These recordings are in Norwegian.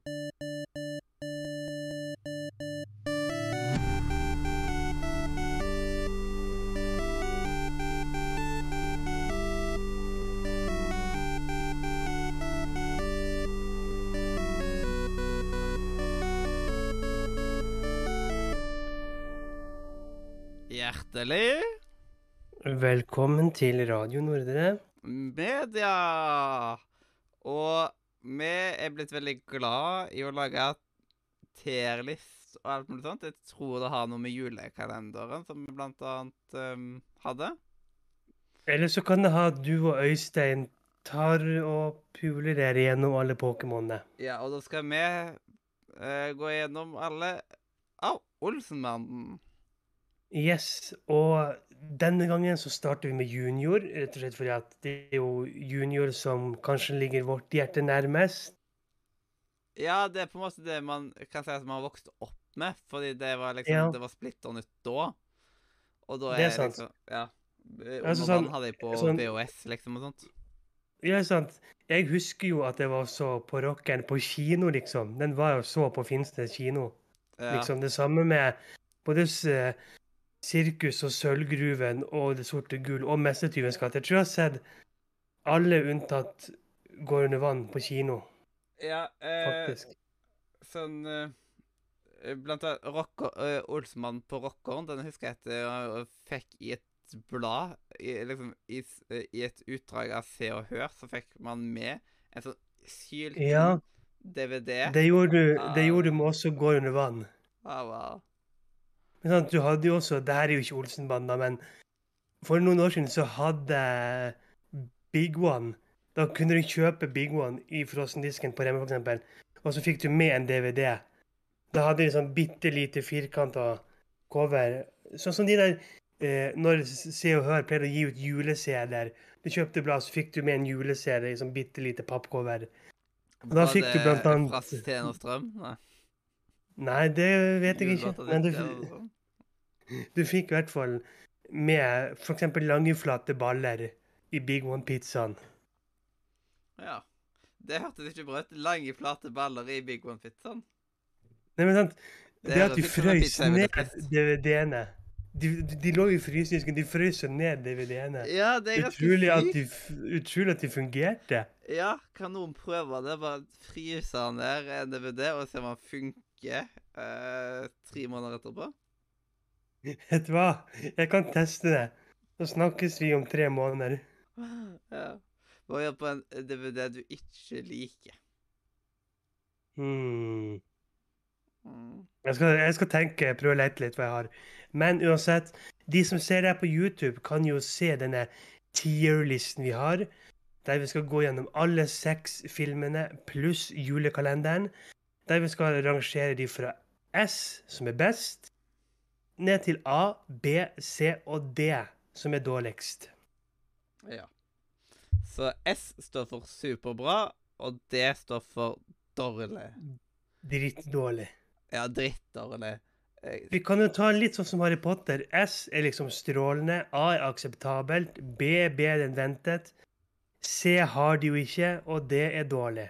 Hjertelig Velkommen til Radio Nordre. media! Og vi er blitt veldig glad i å lage tierlist og alt mulig sånt. Jeg tror det har noe med julekalenderen, som vi blant annet um, hadde. Eller så kan det ha du og Øystein tar og puler dere gjennom alle Pokémonene. Ja, og da skal vi uh, gå gjennom alle Au! Olsenmannen. Yes, og denne gangen så starter vi med junior, rett og slett fordi at det er jo junior som kanskje ligger vårt hjerte nærmest. Ja, det er på en måte det man kan si at man har vokst opp med, fordi det var liksom Ja. Det var splitter nytt da. Og da Det er er sant. liksom Ja. Altså, Undervann sånn- hadde jeg på sånn- VHS, liksom, og sånt. Ja, sant. Jeg husker jo at jeg var så på rockeren på kino, liksom. Den var jo så på Finnsnes kino. Ja. Liksom det samme med både s- Sirkus og Sølvgruven og Det sorte gull og Messetyvens gate. Jeg tror jeg har sett alle unntatt Går under vann på kino, ja eh, faktisk. sånn eh, Blant annet rocker, eh, Olsmann på rockeren, den husker jeg at jeg fikk i et blad. I, liksom, i, eh, I et utdrag av Se og Hør så fikk man med en sånn syltynn Ja. DVD. Det gjorde du, det gjorde du med også Går under vann. Ah, wow. Men sant, du hadde jo også Det her er jo ikke Olsenbanda, men for noen år siden så hadde Big One Da kunne du kjøpe Big One i frossendisken på Remme, f.eks., og så fikk du med en DVD. Da hadde de sånn bitte lite firkanta cover. Sånn som de der eh, Når Se og Hør pleide å gi ut juleseder, Du kjøpte blad, så fikk du med en juleserie i sånn bitte lite pappcover. Da fikk du blant annet- Fra Sten og Strøm? Nei. Nei, det vet jeg ikke. Men du, det er noe sånt. Du fikk i hvert fall med f.eks. langeflate baller i Big One-pizzaen. Ja. Det hørtes ikke bra ut. Lange, flate baller i Big One-pizzaen. Nei, men sant? Det Det, at de frøs frøys ned. DVD-ene de, de, de lå i frysedisken, de frøs ned DVD-ene. Ja, det er Utrolig at, de, utrolig at de fungerte. Ja, kan noen prøve det? Bare fryse ned en DVD og se om den funker eh, tre måneder etterpå? Vet du hva? Jeg kan teste det. Så snakkes vi om tre måneder. Ja. Hva gjør på en DVD du ikke liker. Hmm. Mm. Jeg skal, jeg skal tenke, prøve å lete litt hva jeg har. Men uansett, de som ser det på YouTube, kan jo se denne tier-listen vi har. Der vi skal gå gjennom alle seks filmene pluss julekalenderen. Der vi skal rangere de fra S, som er best, ned til A, B, C og D, som er dårligst. Ja. Så S står for superbra, og D står for dårlig. Drittdårlig. Ja, drittdårlig. Eh, Vi kan jo ta litt sånn som Harry Potter. S er liksom strålende. A er akseptabelt. B er bedre enn ventet. C har de jo ikke, og D er dårlig.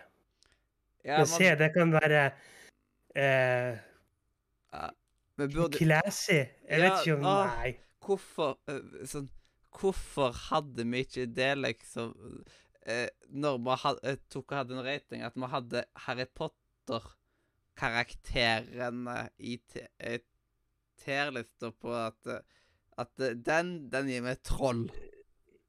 Ja, Men C, det kan være eh, vi burde classy. Jeg Ja, vet ikke om ah. Nei. Hvorfor eh, sånn Hvorfor hadde vi ikke det, liksom eh, Når vi had, eh, tok og hadde en rating, at vi hadde Harry Potter-karakterene i tierlista på at At den, den gir meg troll.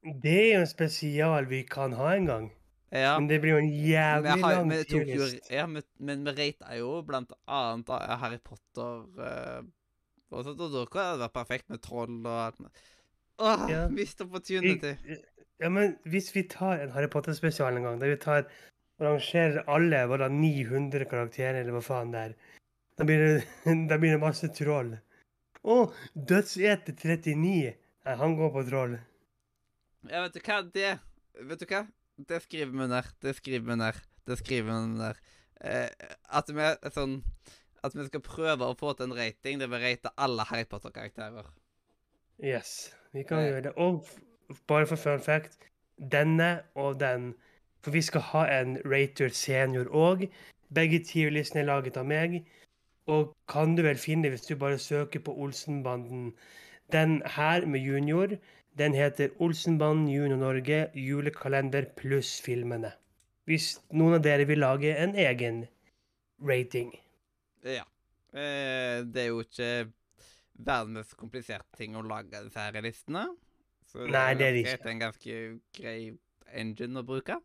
Det er jo en spesial vi kan ha en gang. Ja. Men det blir jo en jævlig har, lang tierlist. ja, men, men vi rata jo blant annet Harry Potter uh, og og da kan det vært perfekt med troll og alt. Åh, Ja. mist opportunity. Jeg- Ja, men hvis vi tar en Harry Potter-spesial en gang, der vi tar og rangerer alle våre 900 karakterer, eller hva faen det er, da blir det, da blir det masse troll. Å, Dødseter 39! Nei, han går på troll. Ja, vet du hva? Det Vet du hva? Det skriver vi ned. Det skriver vi ned. Det skriver vi ned. Eh, at vi sånn At vi skal prøve å få til en rating der vi rater alle Harry Potter-karakterer. Yes, vi kan Eh. gjøre det. Og bare for fun fact, denne og den For vi skal ha en Rater senior òg. Begge tierlistene er laget av meg. Og kan du vel finne hvis du bare søker på Olsenbanden. Den her med junior, den heter Olsenbanden Junior Norge julekalender pluss filmene. Hvis noen av dere vil lage en egen rating. Ja. Eh, det er jo ikke verdens mest kompliserte ting å lage disse her listene. Så Nei, det er det ikke. Det er en ganske grei engine å bruke.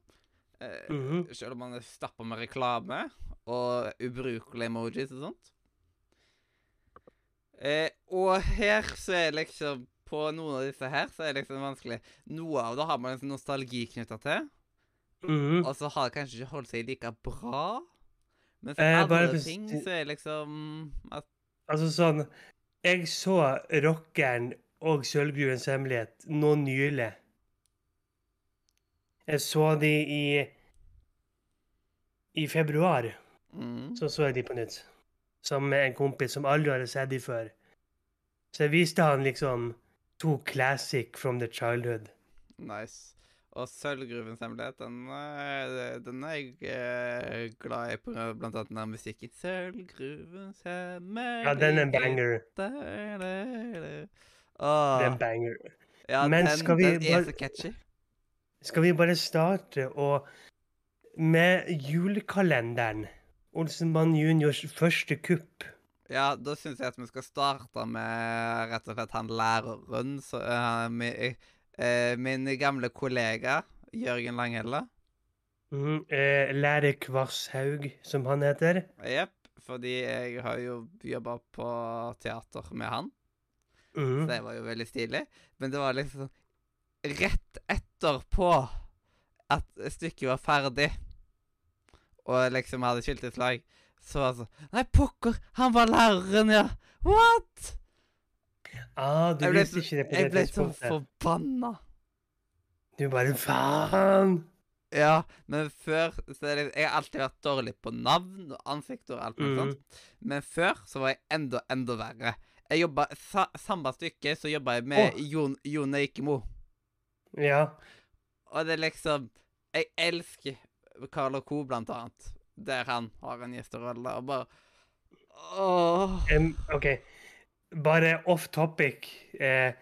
Mm -hmm. Selv om man er stappa med reklame og ubrukelige emojis og sånt. Eh, og her så er liksom På noen av disse her så er det liksom vanskelig. Noe av det har man liksom nostalgi knytta til, Mm. og så har det kanskje ikke holdt seg like bra. Men for Eh, andre ting så er det liksom at Altså sånn Jeg så Rockeren og Sølvgruvens hemmelighet nå nylig. Jeg så de i I februar. mm, Så så jeg de på nytt. Med en kompis som aldri hadde sett de før. Så jeg viste han liksom to classic from the childhood. Nice. Og Sølvgruvens hemmelighet, den, er- den er jeg eh, glad i på blant annet den der musikken. Sølvgruvens hemmelighet Ja, den er en banger. Åh, Det er en banger. ja, Men den, skal vi den er bare- så catchy. Skal vi bare starte og med julekalenderen? Olsenmann juniors første kupp. Ja, da syns jeg at vi skal starte med rett og slett han læreren. Så, uh, min, uh, min gamle kollega Jørgen Langhelle. Mm, uh, Lærer Kvasshaug, som han heter. Jepp. Fordi jeg har jo jobba på teater med han. Mm. Så det var jo veldig stilig. Men det var liksom rett etterpå at stykket var ferdig, og liksom hadde skilteslag, så var det sånn Nei, pokker! Han var læreren, ja! What?! Ah, du visste ikke det på Jeg ble så forbanna. Du bare faen! Ja, men før så er det, Jeg har alltid vært dårlig på navn og ansikt og alt mulig Mhm. sånt. Men før så var jeg enda, enda verre. Jeg jobba sa, Samme stykke så jobba jeg med oh. Jon, Jon Eikemo. Ja. Og det er liksom Jeg elsker Carl Co., blant annet. Der han har en gjesterolle, og bare Åh. Um, OK. Bare off topic. Eh,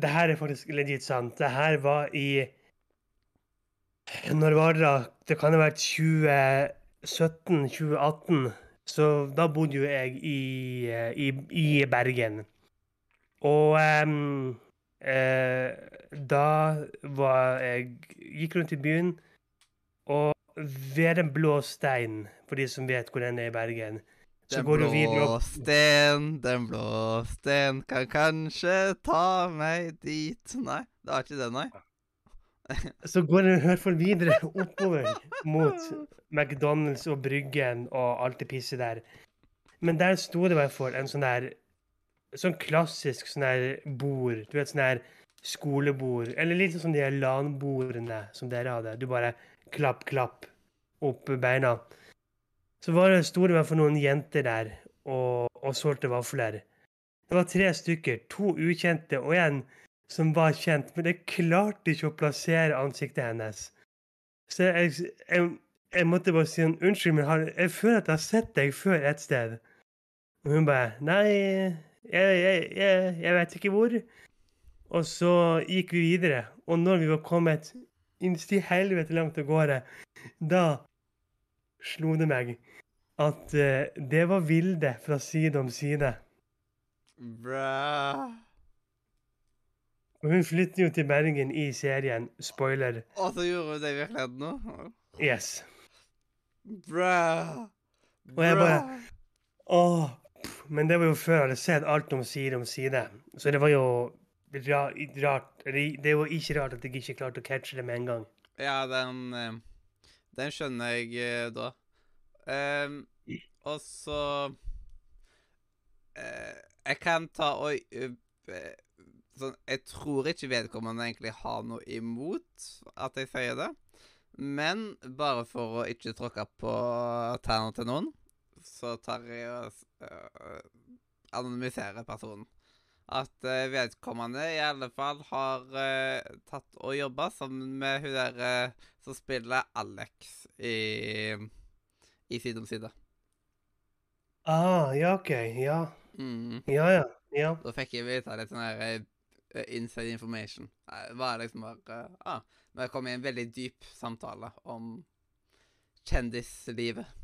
det her er faktisk legit sant. Det her var i Når var det da? Det kan ha vært 2017-2018. Så da bodde jo jeg i, eh, i, i Bergen. Og um, eh, da var jeg Gikk rundt i byen, ved den blå stein, for de som vet hvor den er i Bergen, så Den går du videre blå sten, den blå sten kan kanskje ta meg dit Nei, det var ikke det, nei. Så går den fall videre oppover mot McDonald's og Bryggen og alt det pisset der. Men der sto det i hvert fall en sånn der Sånn klassisk sånn der bord. Du vet sånn der skolebord. Eller litt sånn de LAN-bordene som dere hadde. Du bare klapp, klapp opp beina. Så var det, store i hvert fall noen jenter der og, og solgte vafler. Det var tre stykker. To ukjente og en som var kjent, men jeg klarte ikke å plassere ansiktet hennes. Så jeg, jeg, jeg måtte bare si en unnskyld, men jeg føler at jeg har sett deg før et sted. Og hun bare Nei, jeg, jeg vet ikke hvor. Og så gikk vi videre. Og når vi var kommet innst i helvete langt av gårde, da slo det meg at uh, det var Vilde fra Side om side. Bra. Og hun flytter jo til Bergen i serien. Spoiler. Og så gjorde hun det i virkeligheten nå? Yes. Bra. Og jeg bare- Åh, pff, men det var jo før jeg hadde sett alt om side om side. Så det var jo rart Det var ikke rart at jeg ikke klarte å catche det med en gang. Ja, den eh, Den skjønner jeg eh, da. Um, og så uh, Jeg kan ta og eh, sånn, Jeg tror ikke vedkommende egentlig har noe imot at jeg sier det. Men bare for å ikke tråkke på tærne til noen, så tar jeg og uh, anonymiserer personen. At eh, vedkommende i alle fall har uh, tatt og jobba sammen med hun der uh, som spiller Alex i, i Side om side. Ah, ja, OK. Ja. Mm. Ja, ja. Ja. Da fikk jeg vite litt sånn her uh, inside information. Det var liksom bare ah, jeg kom i en veldig dyp samtale om kjendislivet.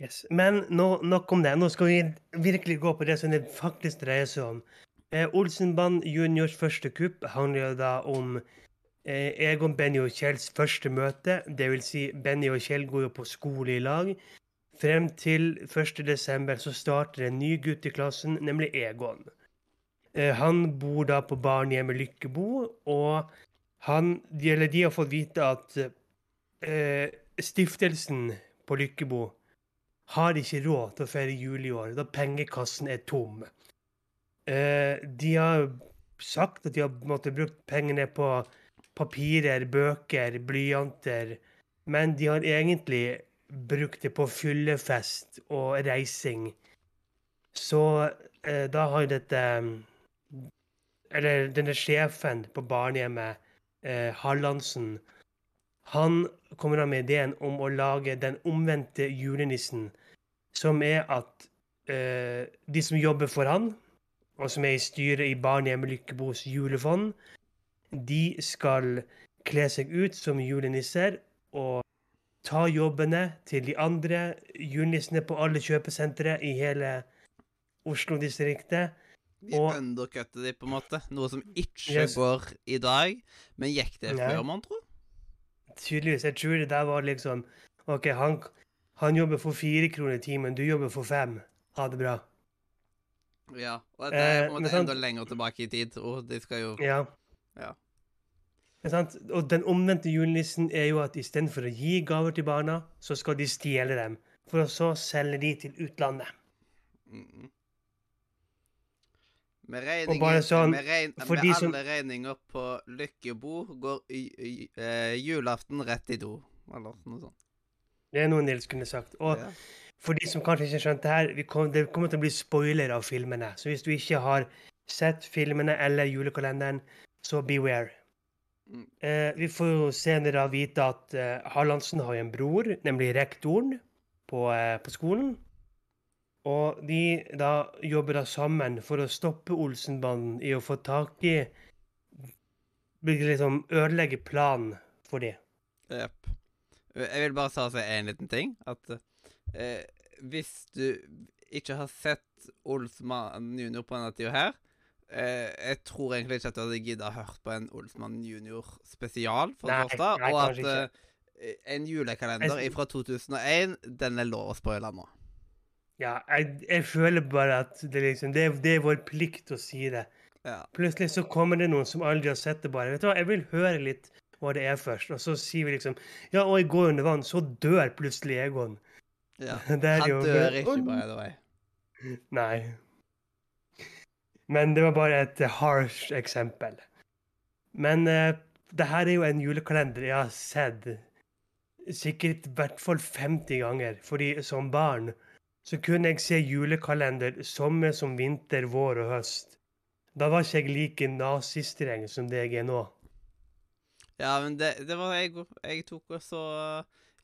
Yes. Men nå, nok om det. Nå skal vi virkelig gå på det som det faktisk dreier seg om. Eh, Olsenband juniors første kupp handler da om eh, Egon, Benny og Kjells første møte. Det vil si, Benny og Kjell går jo på skole i lag. Frem til 1.12. så starter en ny gutt i klassen, nemlig Egon. Eh, han bor da på barnehjemmet Lykkebo, og han, de, eller de har fått vite at eh, stiftelsen på Lykkebo har ikke råd til å feire jul i år, da pengekassen er tom. Eh, de har sagt at de har måttet bruke pengene på papirer, bøker, blyanter, men de har egentlig brukt det på fyllefest og reising. Så eh, da har dette Eller denne sjefen på barnehjemmet, eh, Hallandsen, han kommer da med ideen om å lage den omvendte julenissen, som er at uh, de som jobber for han, og som er i styret i Barnehjemmet Lykkebos julefond, de skal kle seg ut som julenisser og ta jobbene til de andre julenissene på alle kjøpesentre i hele Oslo-distriktet. De Og- undercutter de på en måte. Noe som ikke Yes. går i dag. Men gikk det før, mon tro? Tydeligvis. Jeg tror det der var liksom OK, han, han jobber for fire kroner i timen, du jobber for fem. Ha det bra. Ja. Og det er på Eh, en måte enda lenger tilbake i tid. Og de skal jo Ja. Ja. Og den omvendte julenissen er jo at istedenfor å gi gaver til barna, så skal de stjele dem. For å så selge de til utlandet. mm. Med regninger sånn, Med, regn, med alle som- regninger på Lykkebo går eh, julaften rett i do. Eller noe sånt. Det er noe Nils kunne sagt. Og Ja. for de som kanskje ikke skjønte her, vi kom, det kommer til å bli spoiler av filmene. Så hvis du ikke har sett filmene eller julekalenderen, så beware. Mm. Eh, vi får jo senere vite at eh, Harlandsen har en bror, nemlig rektoren på, eh, på skolen. Og de da jobber da sammen for å stoppe Olsenbanden i å få tak i Liksom ødelegge planen for de. Jepp. Jeg vil bare ta si en liten ting. At eh, hvis du ikke har sett Olsmann junior på denne tida her eh, Jeg tror egentlig ikke at du hadde gidda hørt på en Olsmann junior spesial, for Nei, det første. nei, Og at eh, en julekalender Jeg- fra 2001, den er lov å spoile nå. Ja, jeg, jeg føler bare at det, liksom, det, det er vår plikt å si det. Ja. Plutselig så kommer det noen som aldri har sett det, bare. Vet du hva, jeg vil høre litt hva det er først. Og så sier vi liksom Ja, og jeg går under vann, så dør plutselig Egon. ja. Det Han dør ikke, by the way. Nei. Men det var bare et harsh eksempel. Men uh, det her er jo en julekalender jeg har sett sikkert i hvert fall 50 ganger. Fordi som barn så kunne jeg se julekalender sommer som vinter, vår og høst. Da var ikke jeg like nazistreng som det jeg er nå. Ja, men det, det var jeg. Jeg tok også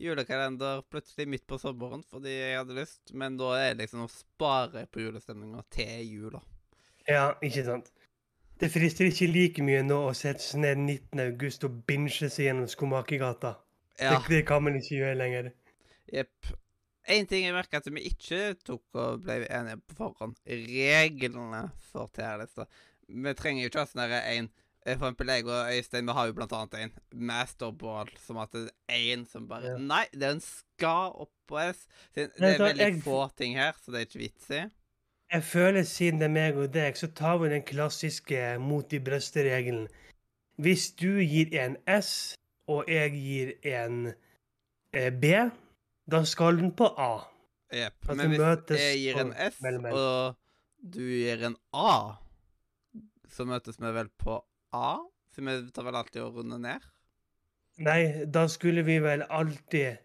julekalender plutselig midt på sommeren fordi jeg hadde lyst, men da er det liksom å spare på julestemninga til jula. Ja, ikke sant? Det frister ikke like mye nå å sette seg ned 19. august og binge seg gjennom Skomakergata. Ja, Det, det kan man ikke gjøre lenger. jepp. En ting jeg merka at vi ikke tok og ble enige på forhånd. Reglene for TR-lista. Vi trenger jo ikke ha sånn en For eksempel jeg og Øystein, vi har jo blant annet en masterball som at det er én som bare Ja. Nei, den skal opp på S. Det er veldig jeg- få ting her, så det er ikke vits i. Jeg føler siden det er meg og deg, så tar vi den klassiske mot i brøstet-regelen. Hvis du gir en S, og jeg gir en eh, B, da skal den på A. Jepp. Men hvis jeg gir en S, og du gir en A, så møtes vi vel på A? For vi tar vel alltid å runde ned? Nei, da skulle vi vel alltid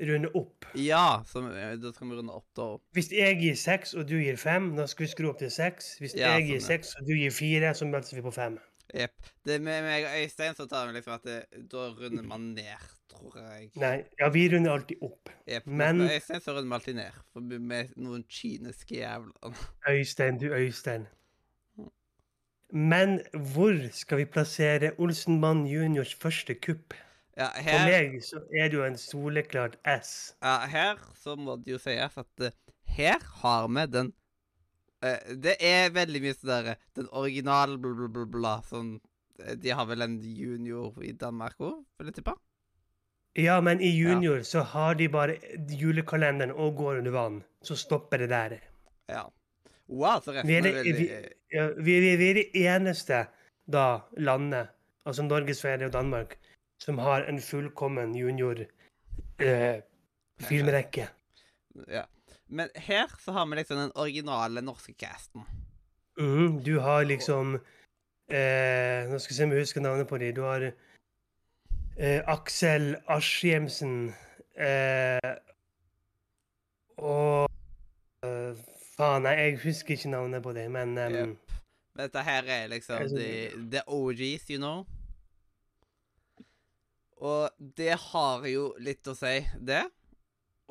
runde opp. Ja, så da skal vi runde opp da. Hvis jeg gir seks, og du gir fem, da skal vi skru opp til seks. Hvis Ja, jeg gir sånn, seks, og du gir fire, så møtes vi på fem. Jepp. Det Med meg og Øystein så tar vi liksom at det, da runder man ned tror jeg. Nei, ja, vi runder alltid opp. Jepp. men- Med Øystein så runder vi alltid ned, for med noen kyniske jævler. Øystein, du Øystein. Men hvor skal vi plassere Olsenmann juniors første kupp? Ja, For meg så er det jo en soleklart S. ja, her så må det jo sies at uh, her har vi den uh, Det er veldig mye sånn derre Den originale bla, bla, bla, bla. Sånn eh, De har vel en junior i Danmark òg, vil jeg tippe? Ja, men i junior så har de bare julekalenderen og går under vann. Så stopper det der. Ja. Wow, så resten er veldig ja, vi, vi, vi er det eneste da landet, altså Norge, Sverige og Danmark, som har en fullkommen junior eh, filmrekke. Ja. Men her så har vi liksom den originale norske casten. Mm, du har liksom eh, Nå skal vi se om jeg husker navnet på dem. Du har eh, Aksel Aschjemsen eh, og Faen, nei, jeg husker ikke navnet på dem, men um, Yep. Dette her er liksom the, the OGs, you know. Og det har jo litt å si, det.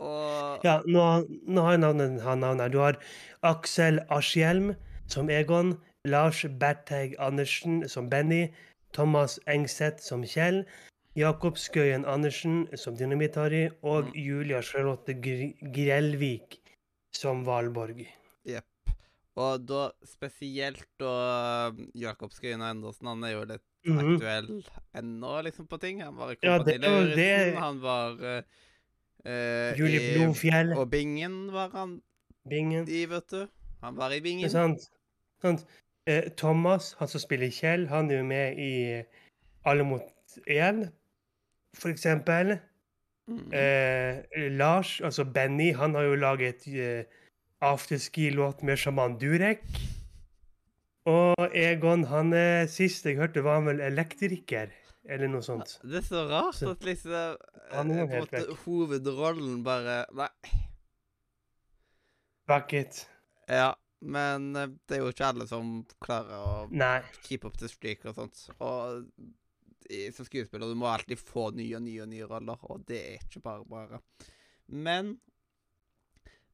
Og Ja, nå, nå har jeg navnet, har navnet. Du har Aksel Askjelm som Egon, Lars Bertheig Andersen som Benny, Thomas Engseth som Kjell, Jakob Skøyen Andersen som Dynamitt-Harry og Mm. Julia Charlotte Gr Grellvik som Valborg. Jepp. Og da spesielt da Jakob Skøyen Andersen, han er jo litt Mhm. aktuell ennå, liksom, på ting. Han var i Ja, Kompani det er det- han var eh, Julie Blodfjell, Og Bingen var han Bingen. i, vet du. Han var i Bingen. sant? sant? Eh, Thomas, han som spiller Kjell, han er jo med i Alle mot én, for eksempel. Mm. Eh, Lars, altså Benny, han har jo laget eh, afterski-låt med sjaman Durek. Og Egon, han er sist jeg hørte, var han vel elektriker, eller noe sånt. Det er så rart Så- at liksom er han en helt vekk. Hovedrollen bare Nei. Fuck it. Ja, men eh, det er jo ikke alle som klarer å Nei. keep up the streak og sånt. Og som skuespiller, du må alltid få nye og nye og nye roller, og det er ikke bare bare. Men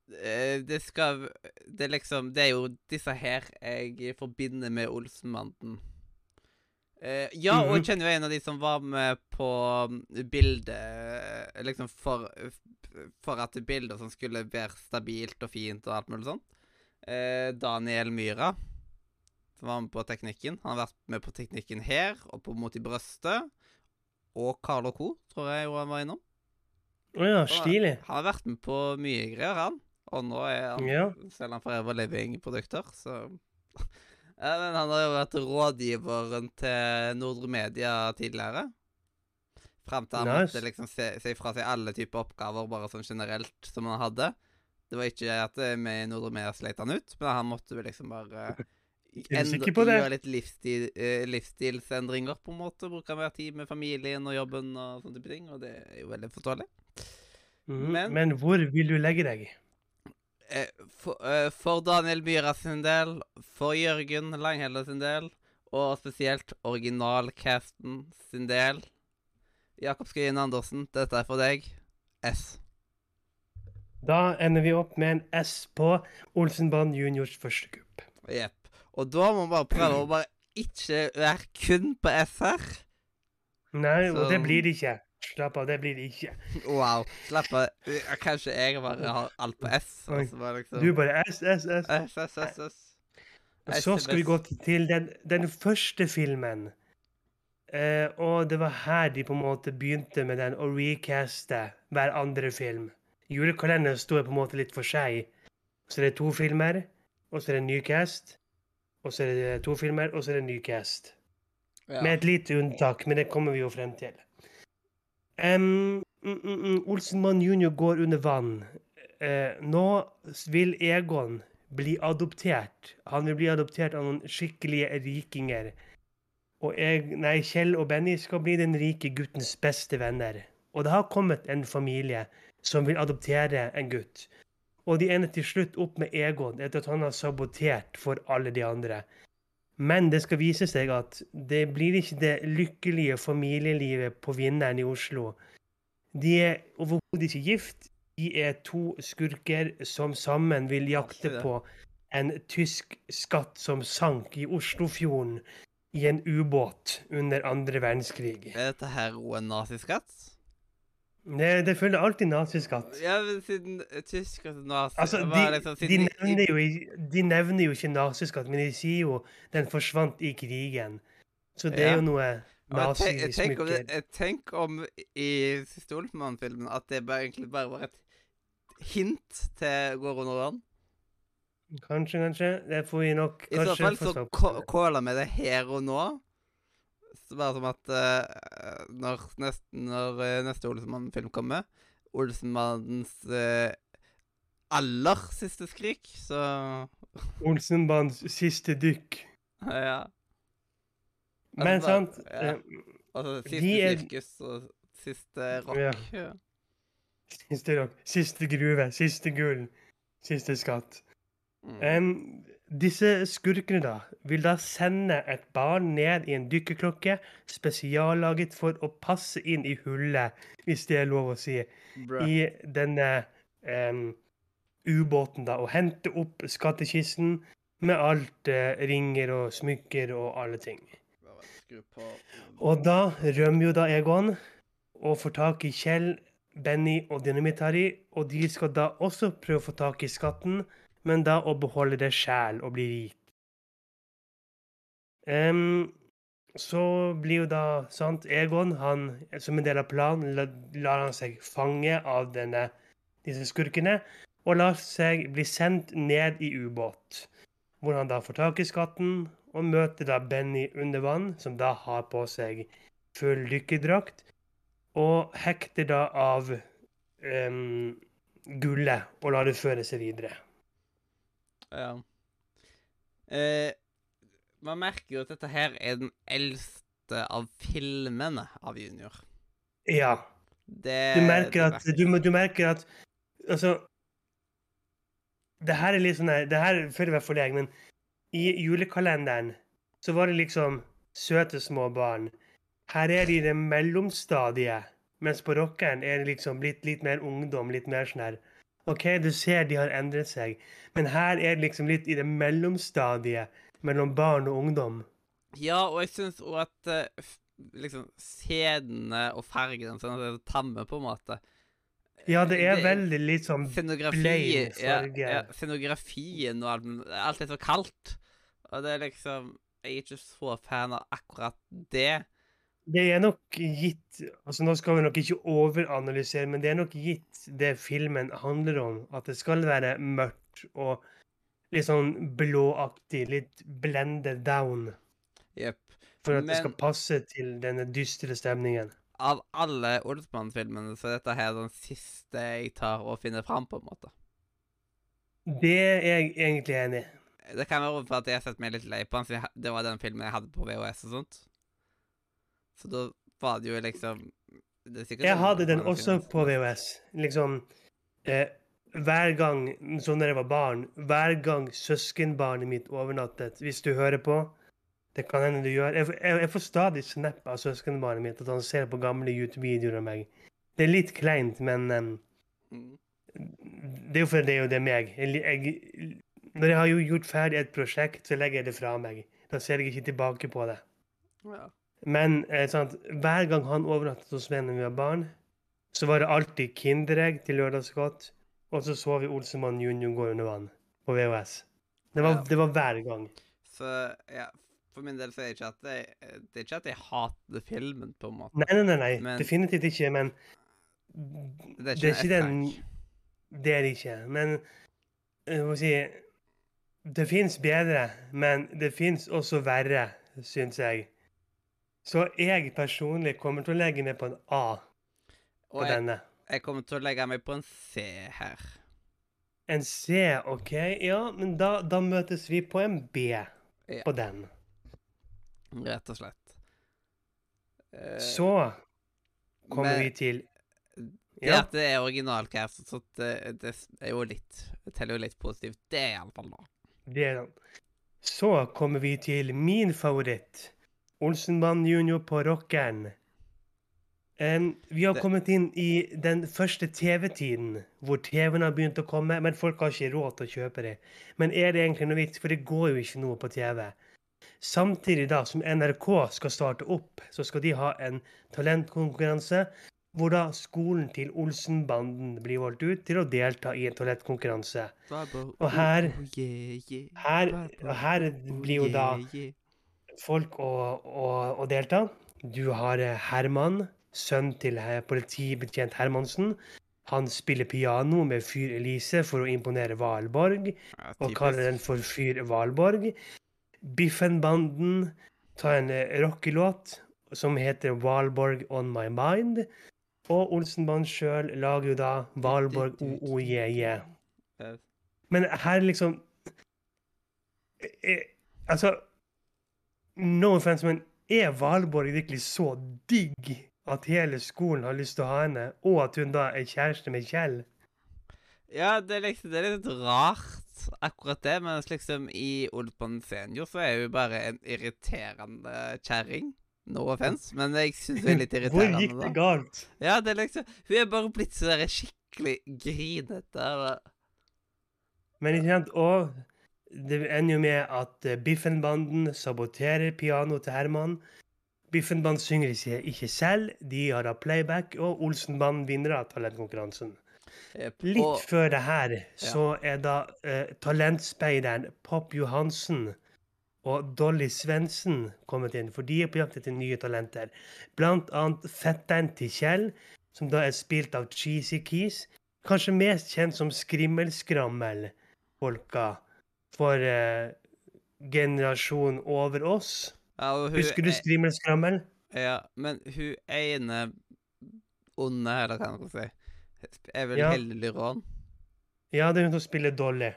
det skal Det er liksom Det er jo disse her jeg forbinder med Olsenbanden. Uh, ja, og Mhm. jeg kjenner jo en av de som var med på mm, bildet Liksom for, for at bildet som skulle være stabilt og fint og alt mulig sånt. Uh, Daniel Myhra, som var med på teknikken. Han har vært med på teknikken her, og på Mot i brøstet. Og Carl Co., tror jeg jo han var innom. Å ja, stilig. Han har vært med på mye greier, han. Og nå er han Ja. selger han Forever Living-produkter, så ja, Men han har jo vært rådgiveren til Nordre Media tidligere. Fram til han Nice. måtte liksom se, se fra seg alle typer oppgaver, bare sånn generelt, som han hadde. Det var ikke at eh, vi i Nordre Media sleit han ut, men han måtte jo liksom bare på det? gjøre litt livsstil, eh, livsstilsendringer, på en måte. Bruke mer tid med familien og jobben og sånne type ting, og det er jo veldig forståelig. Mm. Men- Men hvor vil du legge deg? Eh, for, eh, for Daniel Myhra sin del, for Jørgen Langhelle sin del, og spesielt originalcasten sin del Jakob Skøyen Andersen, dette er for deg. S. Da ender vi opp med en S på Olsenband juniors første kupp. Jepp. Og da må vi bare prøve å bare ikke være kun på S her. Nei, og det blir det ikke. Slapp av, det blir det ikke. Wow. Slapp av. Kanskje jeg bare har alt på S. Bare liksom Du bare S, S, S. S, S, S, S. Og så skal vi gå til den, den første filmen. Uh, og det var her de på en måte begynte med den å recaste hver andre film. Julekalenderen står på en måte litt for seg. Så det er to filmer, og så er det en ny cast. Og så er det to filmer, og så er det en ny cast. Ja. Med et lite unntak, men det kommer vi jo frem til. Mm, mm, mm, Olsenmann jr. går under vann. Uh, nå vil Egon bli adoptert. Han vil bli adoptert av noen skikkelige rikinger. Og jeg, nei, Kjell og Benny skal bli den rike guttens beste venner. Og det har kommet en familie som vil adoptere en gutt. Og de ender til slutt opp med Egon etter at han har sabotert for alle de andre. Men det skal vise seg at det blir ikke det lykkelige familielivet på Vinneren i Oslo. De er overhodet ikke gift. De er to skurker som sammen vil jakte på en tysk skatt som sank i Oslofjorden i en ubåt under andre verdenskrig. Er dette her også en naziskatt? Det, det følger alltid naziskatt. Ja, men siden tyskere til nazi Altså, de, liksom de, nevner jo, de nevner jo ikke naziskatt, men de sier jo den forsvant i krigen. Så det Ja. er jo noe nazismykker. tenk, om det, tenk om i siste Olsenmann-filmen at det bare, egentlig bare var et hint til Går under vann. Kanskje, kanskje. Det får vi nok I så fall så kåler caller vi det her og nå. Bare som at uh, når, nest, når uh, neste Olsenmann-film kommer, Olsenmannens uh, aller siste skrik, så Olsenmannens siste dykk. Ja. Men bare- sant ja. eh, Altså siste er- sirkus og siste rock. Ja. Ja. Siste rock. Siste gruve. Siste gull. Siste skatt. Mm. Em, disse skurkene da, vil da sende et barn ned i en dykkerklokke spesiallaget for å passe inn i hullet, hvis det er lov å si, Bruh. i denne um, ubåten da, og hente opp skattkisten med alt uh, ringer og smykker og alle ting. Og da rømmer jo da Egon og får tak i Kjell, Benny og Dynamitt-Harry, og de skal da også prøve å få tak i skatten, men da å beholde det sjæl og bli rik. Um, så blir jo da sant, Egon, han, som en del av planen, la- lar han seg fange av denne, disse skurkene, og lar seg bli sendt ned i ubåt, hvor han da får tak i skatten, og møter da Benny under vann, som da har på seg full dykkerdrakt, og hekter da av um, gullet og lar det føre seg videre. Ja. Eh, man merker jo at dette her er den eldste av filmene av Junior. Ja. Det, Du merker at, du, du merker at Altså Det her er litt sånn her Det her føler jeg for deg men i julekalenderen så var det liksom søte små barn. Her er de i det mellomstadiet, mens på rockeren er det liksom blitt litt mer ungdom, litt mer sånn her OK, du ser de har endret seg, men her er det liksom litt i det mellomstadiet mellom barn og ungdom. Ja, og jeg syns òg at eh, liksom scenene og fargene sånn at det er tamme, på en måte. Ja, det er Det- veldig litt sånn Scenografi, plain ja, farge. ja, scenografien og alt, alt er så kaldt. Og det er liksom Jeg er ikke så fan av akkurat det. Det er nok gitt altså Nå skal vi nok ikke overanalysere, men det er nok gitt det filmen handler om. At det skal være mørkt og litt sånn blåaktig, litt blended down. Yep. For at det skal passe til denne dystre stemningen. Av alle Olsmann-filmene så er dette her den siste jeg tar og finner fram, på en måte. Det er jeg egentlig enig i. Det kan være for at jeg har sett meg litt lei på den, det var den filmen jeg hadde på VHS og sånt. Så da var det jo liksom det Jeg sånn hadde den også på VHS. Liksom eh, Hver gang, sånn da jeg var barn, hver gang søskenbarnet mitt overnattet Hvis du hører på, det kan hende du gjør Jeg, jeg, jeg får stadig snap av søskenbarnet mitt at han ser på gamle YouTube-videoer av meg. Det er litt kleint, men Mm. det er jo fordi det er jo det meg. Jeg, jeg, når jeg har jo gjort ferdig et prosjekt, så legger jeg det fra meg. Da ser jeg ikke tilbake på det. Ja. Men eh, sant, hver gang han overnattet hos meg når vi var barn, så var det alltid Kinderegg til lørdagsgodt, og så så vi Olsemann junior gå under vann på VHS. Det var, Ja. det var hver gang. Så ja, for min del så er det ikke at jeg, det er ikke at jeg hater filmen, på en måte. Nei, nei, nei, nei. Men- definitivt ikke, men Det er ikke, det er ikke den Det er det ikke. Men jeg må si Det fins bedre, men det fins også verre, syns jeg. Så jeg personlig kommer til å legge meg på en A på jeg, denne. jeg kommer til å legge meg på en C her. En C, OK? Ja, men da, da møtes vi på en B på den. Rett og slett. Uh, Så kommer men vi til Det Ja, at det er originalcast, så det, det er jo litt Det teller jo litt positivt. Det er iallfall nå. det er den. Så kommer vi til min favoritt. Olsenmann junior på rockeren. Um, vi har Det- kommet inn i den første TV-tiden, hvor TV-en har begynt å komme, men folk har ikke råd til å kjøpe det. Men er det egentlig noe vits, for det går jo ikke noe på TV. Samtidig da som NRK skal starte opp, så skal de ha en talentkonkurranse, hvor da skolen til Olsenbanden blir valgt ut til å delta i en talentkonkurranse. Og her- Her, og her blir jo da folk å, å, å delta. Du har eh, Herman, sønn til eh, politibetjent Hermansen. Han spiller piano med Fyr Elise for å imponere Valborg, og kaller den for Fyr Valborg. Biffen-banden tar en eh, rockelåt som heter Valborg On My Mind. Og Olsenbanden sjøl lager jo da Valborg OOJJ. Men her liksom Altså No offense, men er Valborg virkelig så digg at hele skolen har lyst til å ha henne, og at hun da er kjæreste med Kjell? Ja, det er liksom det er litt rart, akkurat det. Men liksom i Olpan senior så er hun bare en irriterende kjerring. No offense, men jeg syns hun er litt irriterende. Hvor gikk det da. galt? Ja, det er liksom Hun er bare blitt så der skikkelig grinete. Men ikke sant, og det ender jo med at Biffenbanden Biffen-banden saboterer pianoet til Herman. Biffen-banden synger ikke, ikke selv, de har da playback, og Olsen-banden vinner av talentkonkurransen. Yep. Litt og- før det her så er da eh, talentspeideren Pop Johansen og Dolly Svendsen kommet inn, for de er på jakt etter nye talenter. Blant annet fetteren til Kjell, som da er spilt av Cheesy Keys. Kanskje mest kjent som Skrimmelskrammel-folka for eh, generasjonen over oss. ja, Husker du er- Skrimmelskrammel? Ja, men hun ene onde, eller hva man kan si, er vel Ja. Helle Rån? Ja, det er hun som spiller Dolly.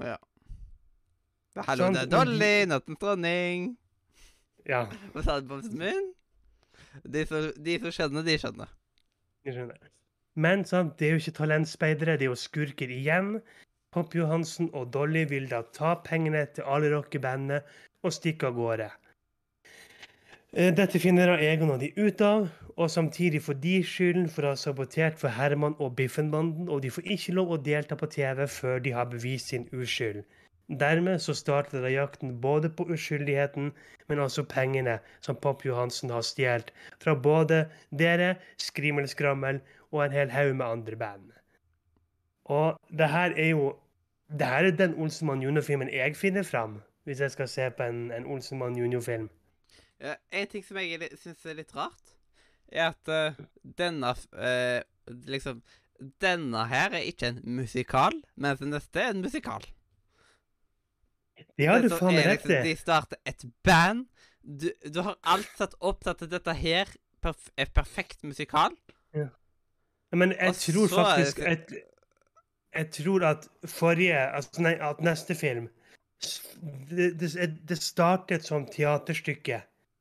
Ja. Hallo, Sant, det er de- Dolly, nattens dronning. Ja, Hva sa du, bamsen min? De som, de som skjønner, de skjønner. jeg skjønner. Men sant, det er jo ikke talentspeidere, det er jo skurker igjen. Pop Johansen og Dolly vil da ta pengene til alle rockebandet og stikke av gårde. Eh, Dette finner da Egon og de ut av, og samtidig får de skylden for å ha sabotert for Herman og Biffen-banden, og de får ikke lov å delta på TV før de har bevist sin uskyld. Dermed så starter da jakten både på uskyldigheten, men også pengene som Pop Johansen har stjålet fra både dere, Skrimmelskrammel og en hel haug med andre band. Og det her er jo Det her er den Olsenmann junior-filmen jeg finner fram, hvis jeg skal se på en, en Olsenmann junior-film. Ja, en ting som jeg syns er litt rart, er at uh, denne eh, Liksom Denne her er ikke en musikal, mens den neste er en musikal. Det har du faen meg rett liksom, i. De starter et band. Du, du har alt satt opp til at dette her perf er perfekt musikal. Men jeg Og tror faktisk jeg, jeg tror at forrige Altså, nei, at neste film det, det, det startet som teaterstykke,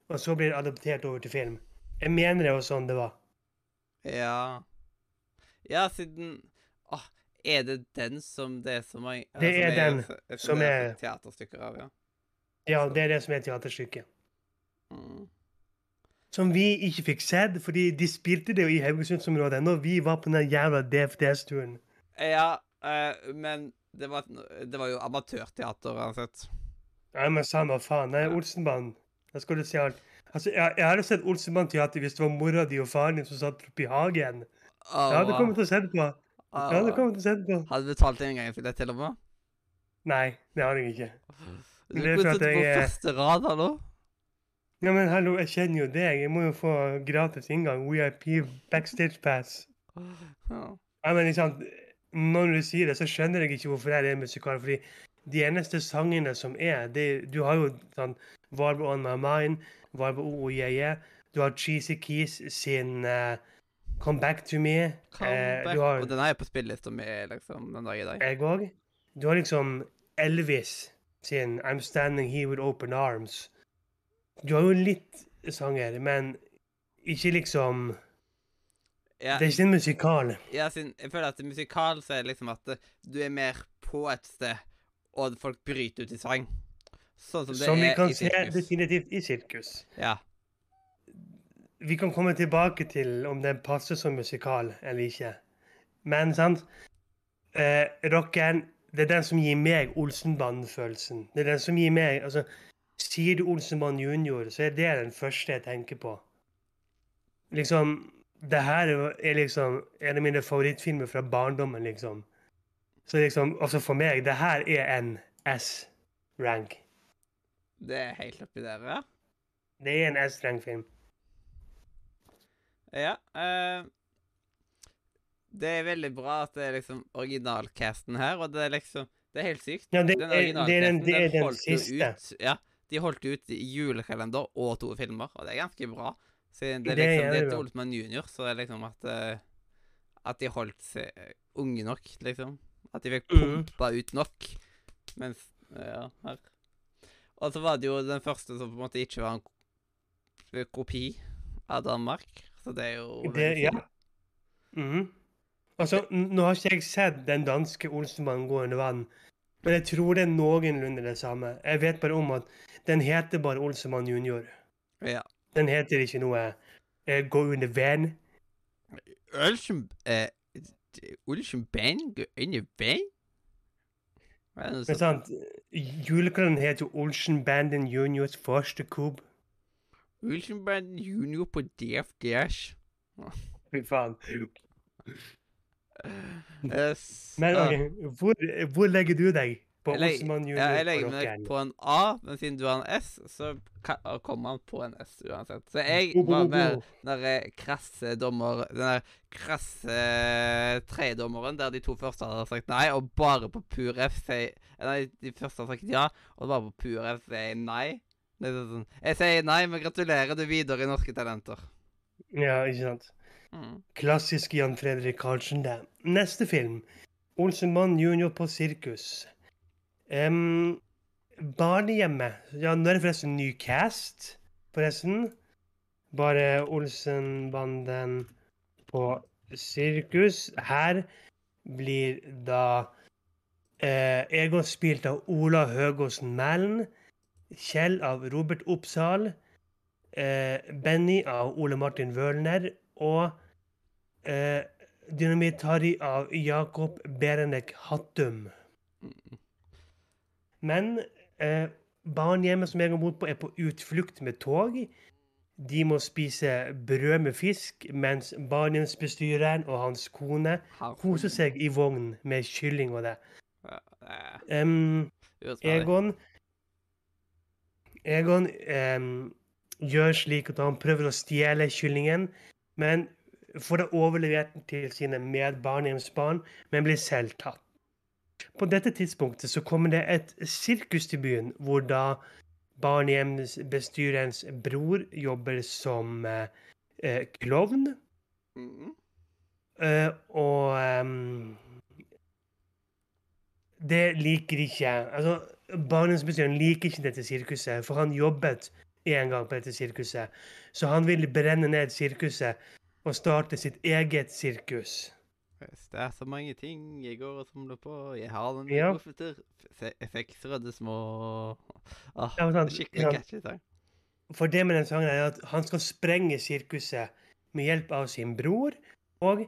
og så blir det adoptert over til film. Jeg mener det var sånn det var. Ja Ja, siden Åh, er det den som det er så mange Det er den som som er- Teaterstykker av, ja. Ja, det er det som er teaterstykket. Mm. Som vi ikke fikk sett, fordi de spilte det jo i Haugesundsområdet når vi var på den jævla DFDS-turen. Ja, uh, men det var, det var jo amatørteater uansett. Nei, men samme faen. Det er Jeg Da skal du se alt. Altså, jeg, jeg hadde sett Olsenband-teater hvis det var mora di og faren din som satt oppe i hagen. Jeg hadde kommet til å se det på. Jeg hadde kommet til å se det på. Hadde du betalt en gang for det, til og med? Nei, det hadde jeg ikke. Du kunne sittet på første rad, hallo? Ja, men hallo, jeg kjenner jo deg. Jeg må jo få gratis inngang. VIP backstage pass. Ja. Nei, men liksom, når du sier det, så skjønner jeg ikke hvorfor det er musikal. fordi de eneste sangene som er de, Du har jo sånn Varbo On My Mind, Varbo O, O, Yeah, Yeah. Du har Cheesy Keys sin uh, Come Back To Me. Eh, Comeback. du har Og den er jo på spillelista mi liksom, den dag i dag. jeg òg. Du har liksom Elvis sin I'm Standing Here With Open Arms. Du har jo litt sanger, men ikke liksom Ja, Det er ikke en musikal. ja, jeg føler at i musikal så er det liksom at du er mer på et sted, og folk bryter ut i sang. Sånn som det Som vi er kan se definitivt i sirkus. Ja. Vi kan komme tilbake til om den passer som musikal eller ikke. Men sant eh, Rocken det er den som gir meg Olsenbanden-følelsen. Det er den som gir meg altså, Sier du Olsenbanden junior, så er det den første jeg tenker på. Liksom Det her er liksom en av mine favorittfilmer fra barndommen, liksom. Så liksom, altså for meg, det her er en S-rank. Det er helt oppi der, ja. Det er en S-rank-film. Ja. Uh, det er veldig bra at det er liksom originalcasten her, og det er liksom Det er helt sykt. Ja, det Den er, det er den, originalcasten, siste. Ut, ja, de holdt ut julekalender og to filmer, og det er ganske bra. Så det liksom det er til junior, så det er liksom at uh, At de holdt seg unge nok, liksom. At de fikk pumpa pumpa ut nok. Mens Ja, her. Og så var det jo den første som på en måte ikke var en kopi av Danmark. Så det er jo Det, ja. Mhm. Altså, nå har ikke jeg sett den danske Olsenmannen gå under vann, men jeg tror det er noenlunde det samme. Jeg vet bare om at den heter bare Olsenmann junior. Ja. Den heter ikke noe uh, Gå under vann. Olsen... Eh, Olsenband går inn i vann? Men sant, julekalenderen heter jo Olsenbanden juniors første kub. Olsenband junior på DFDS. Fy faen. Men Ah. ok, hvor, hvor legger du deg på Jeg legger- Olsenmann junior Ja, jeg legger meg på en A, men siden du har en S, så kommer han på en S uansett. Så jeg var med den der krasse dommer... Den der krasse tredommeren der de to første hadde sagt nei, og bare på pur F sier Nei, de første hadde sagt ja, og bare på pur F sier nei. Sånn, jeg sier nei, men gratulerer, du er videre i Norske Talenter. Ja, ikke sant. Mm. Klassisk Jan Fredrik Karlsen, det. Neste film. Olsenmann junior på sirkus. Um, barnehjemmet. Ja, nå er det forresten ny cast, forresten. Bare Olsenbanden på sirkus. Her blir da eh, Egon spilt av Ola Høgåsen Mælen. Kjell av Robert Oppsal. Eh, Benny av Ole Martin Wølner. Og eh, Dynamitt-Harry av Jakob Berenek Hattum. Mm. Men eh, barnehjemmet som jeg har bodd på, er på utflukt med tog. De må spise brød med fisk, mens barnehjemsbestyreren og hans kone koser seg i vogn med kylling og det. Urettferdig. Egon Egon um, gjør slik at han prøver å stjele kyllingen, men får det overlevert til sine medbarnehjemsbarn, men blir selv tatt. På dette tidspunktet så kommer det et sirkus til byen, hvor da barnehjemsbestyrerens bror jobber som eh, eh, klovn. Mm. Eh, og ehm, Det liker ikke Altså, Barnehjemsbestyreren liker ikke dette sirkuset, for han jobbet en gang på dette sirkuset. Så han vil brenne ned sirkuset og starte sitt eget sirkus. Det er så mange ting jeg går og samler på. Jeg har den Ja. kofferter. Røde små ah, Ja, sant, Skikkelig sant. catchy sang. For det med den sangen er at han skal sprenge sirkuset med hjelp av sin bror og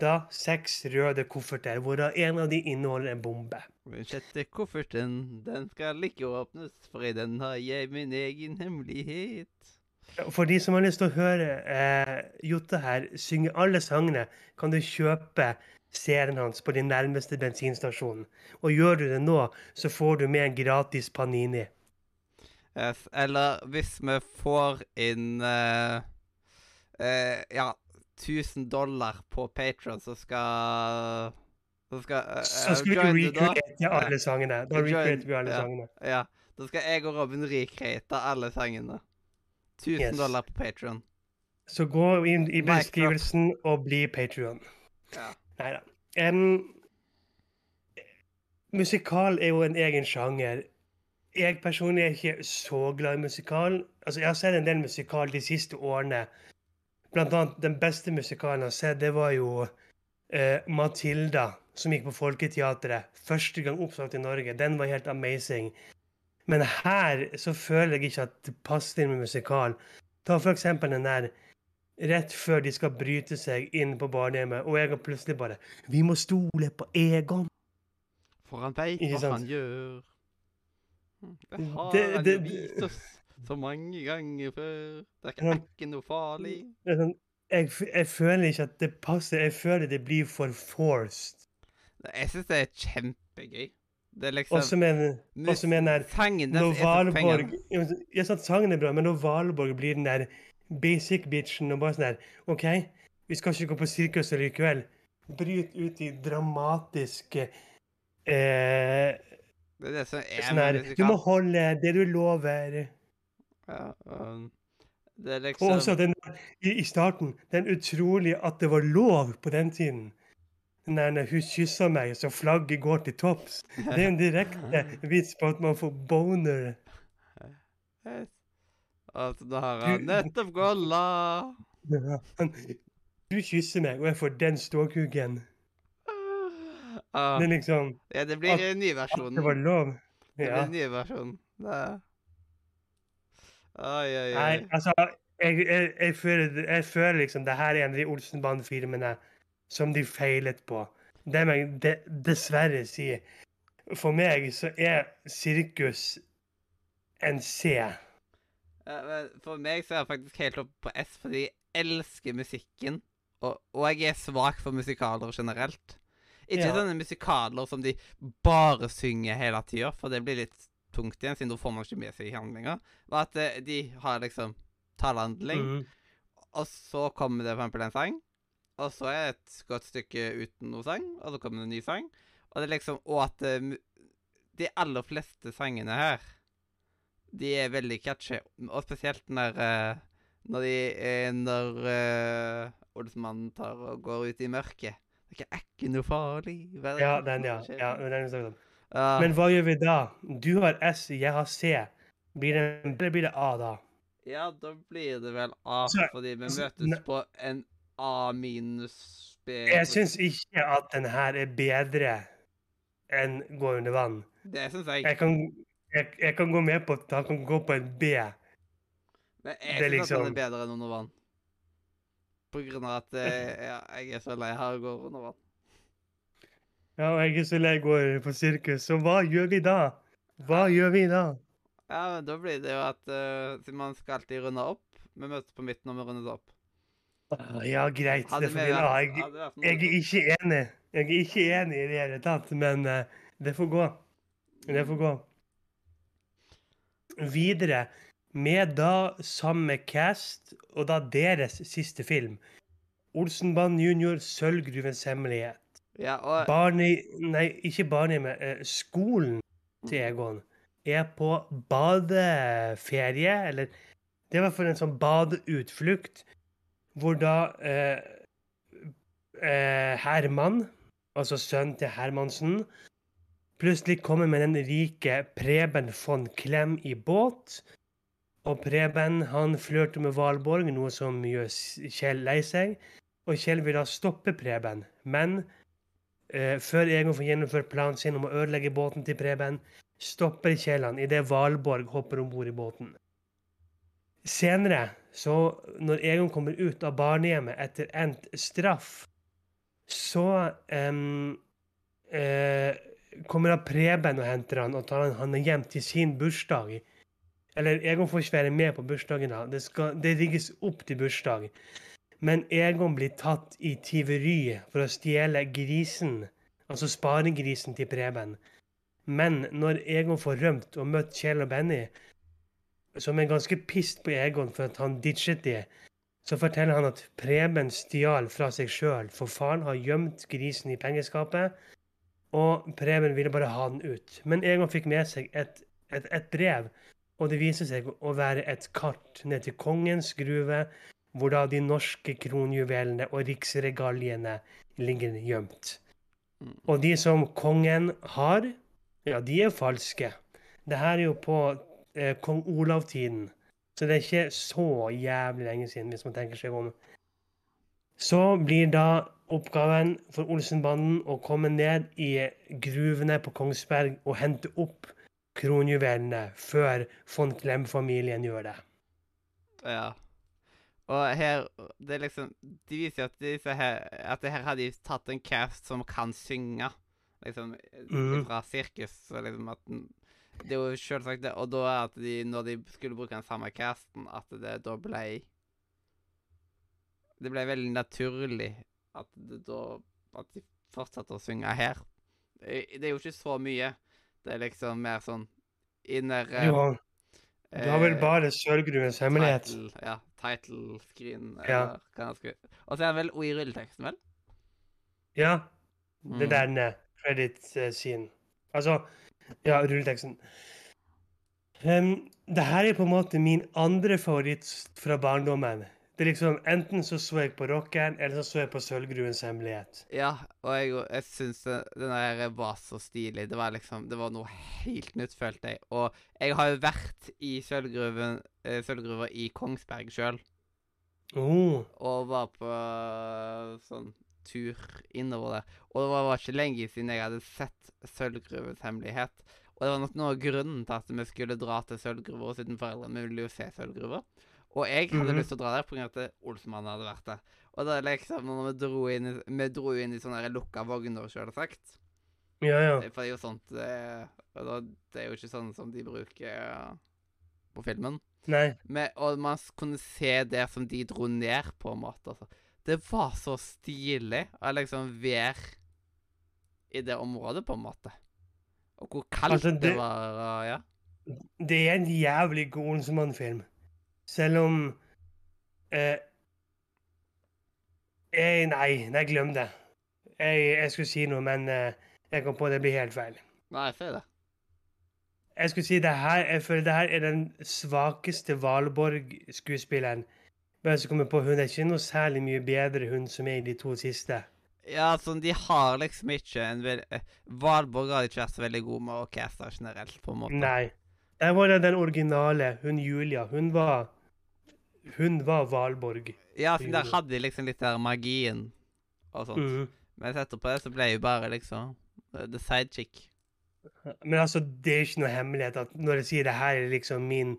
da seks røde kofferter, hvor da en av de inneholder en bombe. Den sjette kofferten, den skal ikke åpnes, for i den har jeg min egen hemmelighet. For de som har lyst til å høre eh, Jotte her synge alle sangene, kan du kjøpe serien hans på din nærmeste bensinstasjon. Og gjør du det nå, så får du med en gratis Panini. Yes. Eller hvis vi får inn eh, eh, Ja, 1000 dollar på Patron, så skal Så skal eh, Så skal vi recreate alle sangene. Da recreater vi alle ja. sangene. Ja. Da skal jeg og Robin recreate alle sangene. 1000 Yes. dollar på Patrion. Så gå inn i beskrivelsen og bli Patrion. Ja. Nei da. musikal er jo en egen sjanger. Jeg personlig er ikke så glad i musikal. Altså, jeg har sett en del musikal de siste årene. Blant annet den beste musikalen jeg har sett, det var jo uh, Matilda, som gikk på Folketeatret. Første gang oppsatt i Norge. Den var helt amazing. Men her så føler jeg ikke at det passer inn med musikal. Ta for eksempel den der rett før de skal bryte seg inn på barnehjemmet, og jeg har plutselig bare 'Vi må stole på Egon'. For han veit hva sant? han gjør. Hm, Det har Det- han jo vist oss så mange ganger før. Det er ikke, er ikke noe farlig. Sånn, jeg, jeg føler ikke at det passer. Jeg føler det blir for forced. Jeg syns det er kjempegøy. Det er liksom Også med, også med den der Sangen Når Valborg. Ja, sant, sangen er bra, men når Valborg blir den der basic bitchen og bare sånn der OK, vi skal ikke gå på sirkus likevel. Bryt ut i dramatiske eh, Det er det som er sånn her Du må holde det du lover. Ja, um, det er Og liksom også den i, i starten Den utrolig at det var lov på den tiden. Der når hun kysser meg, så flagget går til topps. Det er en direkte vits på at man får boner. Altså, nå har han nettopp golla. Du kysser meg, og jeg får den ståkuken. Ah, Det er liksom ja, det blir den nye At det var lov. lov. Det blir Ja. den nye versjonen. Det Oi, Oi, oi, Nei, altså jeg, jeg, jeg, føler, jeg føler liksom det her er en av de Olsenband-filmene som de feilet på. Det må jeg de, dessverre si. For meg så er sirkus en C. For meg så er jeg faktisk helt oppe på S, fordi jeg elsker musikken. Og, og jeg er svak for musikaler generelt. Ikke Ja. sånne musikaler som de bare synger hele tida, for det blir litt tungt igjen, siden da får man ikke med seg handlinga. Men at eh, de har liksom talehandling, Mhm. og så kommer det for eksempel en sang. Og så er det et godt stykke uten noe sang, og så kommer det en ny sang. Og det er liksom Og at eh, de aller fleste sangene her, de er veldig catchy. Og spesielt når eh, Når de eh, Når uh, Olsmannen tar og går ut i mørket. Det er ikke noe farlig. Verden Ja, den, ja. ja den er sånn. uh, Men hva gjør vi da? Du har S, jeg har C. Blir det, blir det A da? Ja, da blir det vel A, Så- fordi vi møtes så, på en A minus B. Jeg syns ikke at den her er bedre enn Gå under vann. Det syns jeg. Jeg kan, jeg, jeg kan gå med på at han kan gå på en B. Men jeg syns at den liksom- er bedre enn under vann. På grunn av at eh, ja, jeg er så lei av å gå under vann. Ja, og jeg er så lei går på sirkus, så hva gjør vi da? Hva gjør vi da? Ja, men da blir det jo at uh, man skal alltid runde opp Vi møtes på midten når vi runder opp. Ah, Ja, greit. A. Jeg, jeg er ikke enig. Jeg er ikke enig i det hele tatt, men eh, det får gå. Det får gå. Videre, med da samme cast, og da deres siste film, Olsenband junior, Sølvgruvens hemmelighet. Ja, og Barney, nei, ikke Barney, men uh, skolen til Egon er på badeferie, eller det hvert fall en sånn badeutflukt, hvor da eh, eh, Herman, altså sønnen til Hermansen, plutselig kommer med den rike Preben von Klem i båt, og Preben han flørter med Valborg, noe som gjør Kjell lei seg, og Kjell vil da stoppe Preben, men Eh, før Egon får gjennomført planen sin om å ødelegge båten til Preben, stopper Kjell han idet Valborg hopper om bord i båten. Senere, så når Egon kommer ut av barnehjemmet etter endt straff, så um, uh, kommer da Preben og henter han og tar han, han hjem til sin bursdag. Eller Egon får ikke være med på bursdagen da. Det, skal, det rigges opp til bursdag. Men Egon blir tatt i tyveri for å stjele grisen, altså sparegrisen til Preben. Men når Egon får rømt og møtt Kjell og Benny, som er ganske pissed på Egon for at han ditchet de, så forteller han at Preben stjal fra seg sjøl, for faren har gjemt grisen i pengeskapet, og Preben ville bare ha den ut. Men Egon fikk med seg et, et, et brev, og det viser seg å være et kart ned til kongens gruve, hvor da de norske kronjuvelene og riksregaljene ligger gjemt. Mm. Og de som kongen har, ja, de er falske. Det her er jo på eh, kong Olav-tiden, så det er ikke så jævlig lenge siden, hvis man tenker seg om. Så blir da oppgaven for Olsenbanden å komme ned i gruvene på Kongsberg og hente opp kronjuvelene før von Klem-familien gjør det. Ja. Og her Det er liksom De viser jo at disse her At det her har de tatt en cast som kan synge. Liksom mm. fra sirkus. Og liksom at den- Det er jo selvsagt det. Og da er at de, når de skulle bruke den samme casten, at det da ble Det ble veldig naturlig at det da At de fortsatte å synge her. Det er jo ikke så mye. Det er liksom mer sånn inner Du har, du har vel eh, bare Sølvgruens hemmelighet? Title, ja, title screen. Ja. Og så er det vel i rulleteksten, vel? Ja. Det Mm. der nede. Credit-scene. Altså Ja, rulleteksten. Um, det her er på en måte min andre favoritt fra barndommen. Det er liksom, Enten så så jeg på rockeren, eller så så jeg på Sølvgruens hemmelighet. Ja, og jeg, jeg syns den der var så stilig. Det var liksom Det var noe helt nytt, følte jeg. Og jeg har jo vært i sølvgruven eh, sølvgruva i Kongsberg sjøl, Oh, og var på sånn tur innover der. Og det var, var ikke lenge siden jeg hadde sett Sølvgruvens hemmelighet. Og det var nok noe av grunnen til at vi skulle dra til Sølvgruva, siden foreldrene ville jo se Sølvgruva. Og jeg hadde Mhm. lyst til å dra der pga. at Olsmannen hadde vært der. Og da liksom, når vi dro inn i, vi dro inn i sånne lukka vogner, selvsagt. ja, ja. For det er jo sånt det, Det er jo ikke sånn som de bruker eh, på filmen. Nei. Men, og man kunne se det som de dro ned, på en måte. Altså. Det var så stilig å liksom være i det området, på en måte. Og hvor kaldt Altså, det, det- var. og Ja. Det er en jævlig god Olsemann-film. Selv om eh, jeg, Nei, nei, glem det. Jeg, jeg skulle si noe, men eh, jeg kom på det blir helt feil. Nei, sier det. Jeg skulle si det her, jeg føler det her er den svakeste Valborg-skuespilleren. Men så kommer jeg på, hun er ikke noe særlig mye bedre, hun som er i de to siste. Ja, sånn, de har liksom ikke en vel... eh, Valborg har ikke vært så veldig god med orkester generelt, på en måte. Nei. Der var det den originale, hun Julia. Hun var Hun var Valborg. Ja, så der hadde de liksom litt der magien og sånt. Mhm. Mens etterpå det så ble jeg bare liksom eh, the sidechick. Men altså, det er ikke noe hemmelighet at når jeg sier det her er liksom min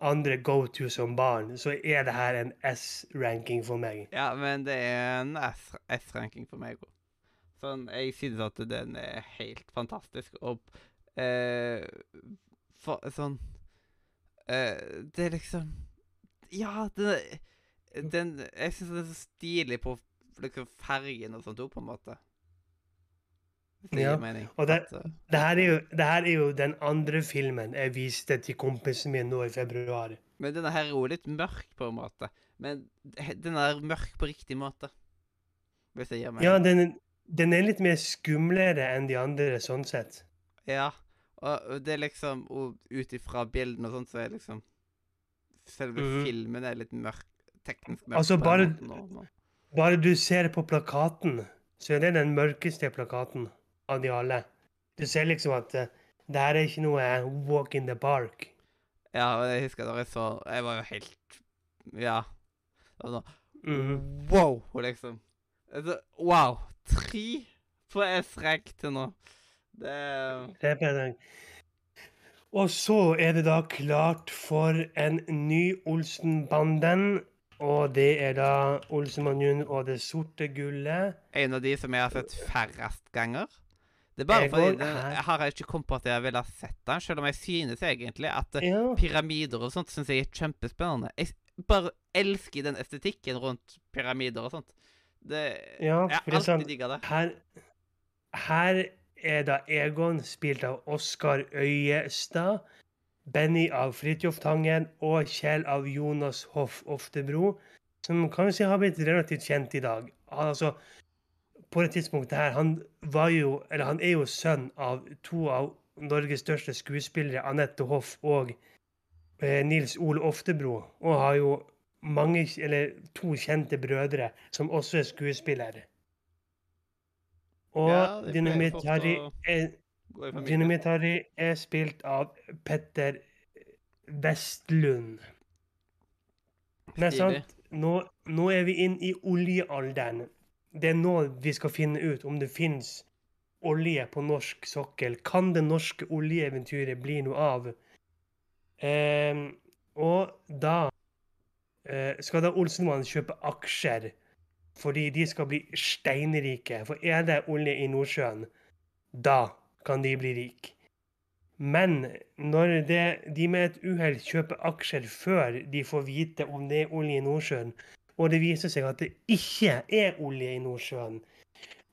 andre go-to som barn, så er det her en S-ranking for meg. Ja, men det er en S-ranking for meg òg. Sånn, jeg synes at den er helt fantastisk. Og eh, for, sånn eh, Det er liksom Ja, den, den Jeg syns den er så stilig på liksom fergen og sånt òg, på en måte. Ja, og det- eh, Det her, er jo, det her er jo den andre filmen jeg viste til kompisen min nå i februar. Men denne her er jo litt mørk, på en måte. Men den er mørk på riktig måte. Hvis jeg gir meg. Ja, den, den er litt mer skumlere enn de andre, sånn sett. Ja, og det er liksom Og ut ifra bildene og sånt, så er liksom Selve mm. filmen er litt mørk. Teknisk mørk. Altså, bare-. Bare du ser på plakaten, så er det den mørkeste plakaten av de alle. Du ser liksom at uh, det her er ikke noe walk in the park. Ja, jeg husker da jeg så Jeg var jo helt Ja. Altså, mm. Wow, liksom. Altså, wow. Tre på S-rank til nå. Det er. Og så er det da klart for en ny Olsenbanden. Og det er da Olsenmann og det sorte gullet. En av de som jeg har sett færrest ganger. Det er bare Jeg fordi den, jeg har ikke kommet på at jeg ville sett den, selv om jeg synes egentlig at eh, Ja. pyramider og sånt syns jeg er kjempespennende. Jeg bare elsker den estetikken rundt pyramider og sånt. Det, Ja, jeg har er sånn alltid digga det. Her, her er da Egon, spilt av Oskar Øyestad. Benny av Fridtjof Tangen og Kjell av Jonas Hoff Oftebro, som kan vi si har blitt relativt kjent i dag. Altså, på det tidspunktet her, han var jo, eller han er jo sønn av to av Norges største skuespillere, Anette Hoff og eh, Nils Ole Oftebro, og har jo mange, eller to kjente brødre som også er skuespillere. Og Ja, Dynamitt-Harry er. Dynamitt er spilt av Petter Vestlund. Nei, sant, nå, nå er vi inn i oljealderen. Det er nå vi skal finne ut om det finnes olje på norsk sokkel. Kan det norske oljeeventyret bli noe av? Eh, og da eh, skal da Olsenmannen kjøpe aksjer fordi de skal bli steinrike. For er det olje i Nordsjøen, da kan de bli rike. Men når det, de med et uhell kjøper aksjer før de får vite om det er olje i Nordsjøen, og det viser seg at det ikke er olje i Nordsjøen,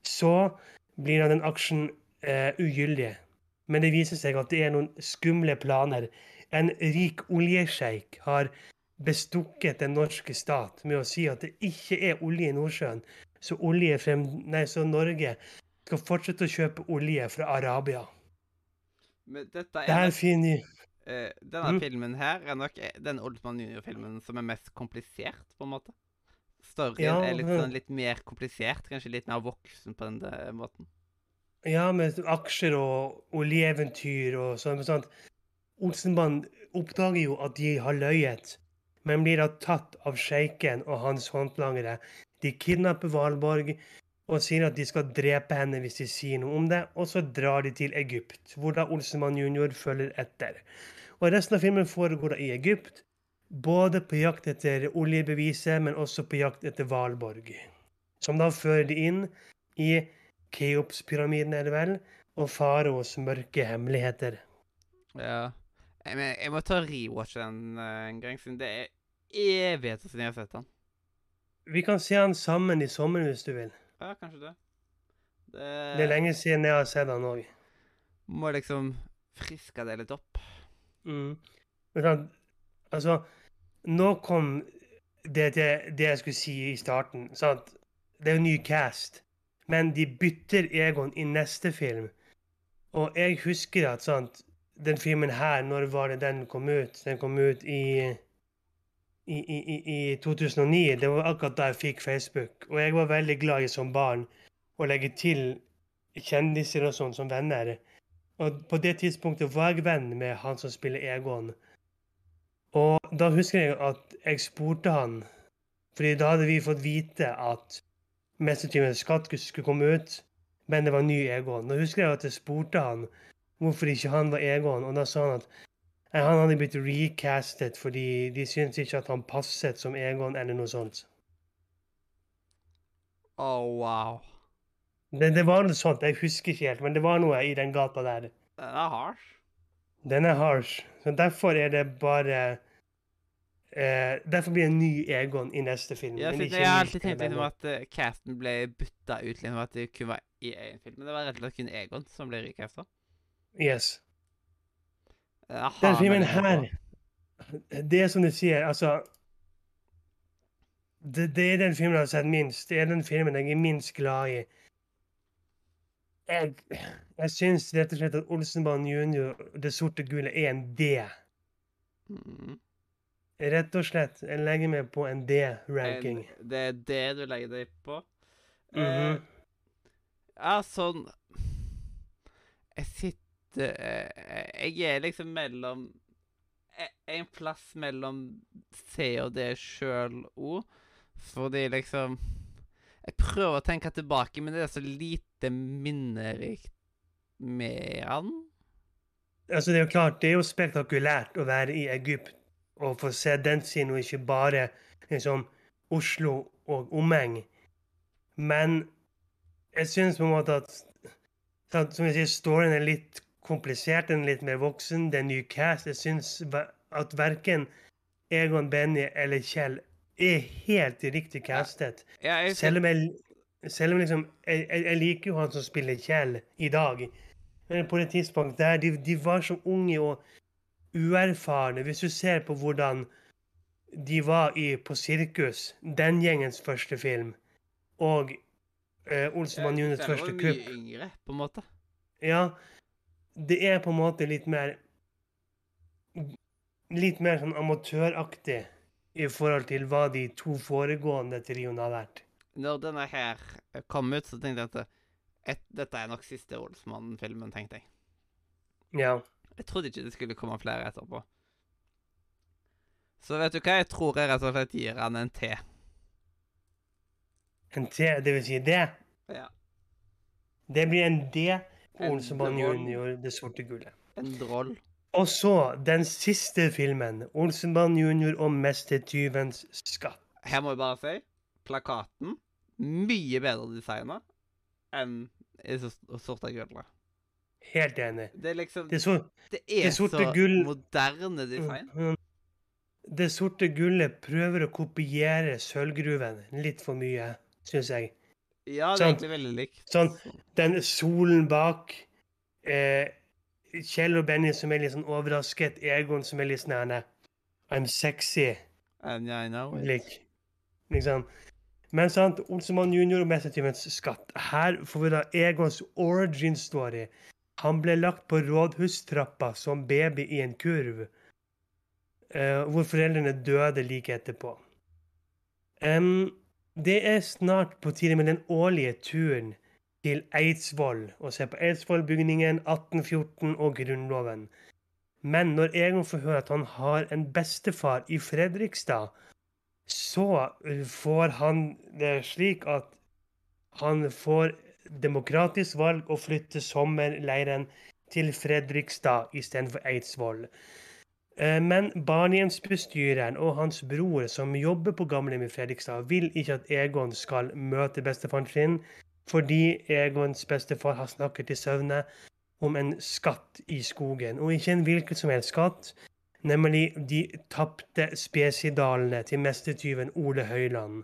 så blir den aksjen eh, ugyldig. Men det viser seg at det er noen skumle planer. En rik oljesjeik har bestukket den norske stat med å si at det ikke er olje i Nordsjøen. Så, olje frem, nei, så Norge skal fortsette å kjøpe olje fra Arabia. Men dette Det er nok, finner eh, Denne Mm. filmen her er nok eh, den Oldsmann Junior-filmen som er mest komplisert, på en måte. Storyen Ja, er litt, sånn, litt mer komplisert, kanskje litt mer voksen på den måten. Ja, med aksjer og oljeeventyr og sånn. sånn. Olsenband oppdager jo at de har løyet, men blir da tatt av sjeiken og hans håndlangere. De kidnapper Valborg og sier at de skal drepe henne hvis de sier noe om det, og så drar de til Egypt, hvor da Olsenmann jr. følger etter. Og resten av filmen foregår da i Egypt, både på jakt etter oljebeviset, men også på jakt etter Valborg. Som da fører de inn i Keopspyramiden, er det vel, og faraos mørke hemmeligheter. Ja. Jeg, men, jeg må ta rewatche den eh, en gang, siden det er evigheter siden jeg har sett den. Vi kan se han sammen i sommer hvis du vil. Ja, kanskje det. Det, Det er lenge siden jeg har sett han òg. Må liksom friske det litt opp. Mm. Men sånn, altså Nå kom det til det jeg skulle si i starten. Sant? Det er jo ny cast, men de bytter Egon i neste film. Og jeg husker at sant, den filmen her, når var det den kom ut? Den kom ut i i, i, i, i 2009. Det var akkurat da jeg fikk Facebook. Og jeg var veldig glad i som barn å legge til kjendiser og sånn som venner. Og på det tidspunktet var jeg venn med han som spiller Egon. Og da husker jeg at jeg spurte han, fordi da hadde vi fått vite at Mestertyvens skatt skulle komme ut, men det var ny Egon. Da husker jeg at jeg spurte han hvorfor ikke han var Egon, og da sa han at han hadde blitt recastet fordi de syntes ikke at han passet som Egon eller noe sånt. Oh, wow. Det, det var noe sånt, jeg husker ikke helt, men det var noe i den gata der. Den er harsh. Den er harsh. Så derfor er det bare eh, Derfor blir det en ny Egon i neste film. Ja, ikke jeg har alltid tenkt liksom at uh, casten ble bytta ut liksom at det kun var i én film. Men det var rett og slett kun Egon som ble recasta. Yes. Den filmen her. Det er som du sier, altså det, det er den filmen jeg har sett minst. Det er den filmen jeg er minst glad i. Jeg, jeg syns rett og slett at Olsenbanen junior, Det sorte gullet, er en D. Mm. Rett og slett. Jeg legger meg på en D-ranking. Det er det du legger deg på? Mhm. Eh, ja, sånn Jeg sitter eh, Jeg er liksom mellom eh, En plass mellom C og D sjøl òg. Fordi liksom Jeg prøver å tenke tilbake, men det er så lite minnerikt med han. Altså, det er jo klart, det er jo spektakulært å være i Egypt og få se den siden, og ikke bare liksom Oslo og omheng. Men jeg syns på en måte at Som jeg sier, storyen er litt komplisert, den er litt mer voksen, det er ny cast. Jeg syns at verken Egon, Benny eller Kjell er helt riktig castet. Ja, jeg Selv om jeg, selv om liksom, jeg, jeg, liker jo han som spiller Kjell i dag. Men på det tidspunktet der, de, de var så unge og uerfarne. Hvis du ser på hvordan de var i, på sirkus, den gjengens første film, og uh, første Juniors Det var mye kupp yngre, på en måte. Ja, det er på en måte litt mer Litt mer sånn amatøraktig i forhold til hva de to foregående trioene har vært. Når denne her kom ut, så tenkte jeg at et, dette er nok siste Olsmann-filmen, tenkte jeg. Ja. Jeg trodde ikke det skulle komme flere etterpå. Så vet du hva, jeg tror jeg rett og slett gir han en T. En T, det vil si det. Ja. Det blir en D på Olsemann jr. junior, det sorte gullet. En droll. Og så den siste filmen. Olsenband junior og Mestertyvens skatt. Her må jeg bare si plakaten mye bedre designa enn i sorte gullet. Helt enig. Det er liksom Det, så, Det er det sorte så gull- moderne design. Mm. det sorte gullet prøver å kopiere sølvgruven litt for mye, syns jeg. Ja, det er sånn, egentlig veldig likt. Sånn. Den solen bak. Eh, Kjell og Benny som er litt sånn overrasket. Egon som er litt sånn I'm sexy. And I know it. Lik. Liksom. Men sant, Olsemann junior og Mestertimens skatt. Her får vi da Egons origin story. Han ble lagt på rådhustrappa som baby i en kurv, uh, hvor foreldrene døde like etterpå. Um, det er snart på tide med den årlige turen til Eidsvoll og se på Eidsvollbygningen, 1814 og Grunnloven. Men når Egon får høre at han har en bestefar i Fredrikstad, så uh, får han det slik at han får demokratisk valg å flytte sommerleiren til Fredrikstad istedenfor Eidsvoll. Eh, Men barnehjemsbestyreren og hans bror, som jobber på gamlehjem i Fredrikstad, vil ikke at Egon skal møte bestefaren sin, fordi Egons bestefar har snakket i søvne om en skatt i skogen. Og ikke en hvilken som helst skatt, nemlig de tapte spesidalene til mestertyven Ole Høiland.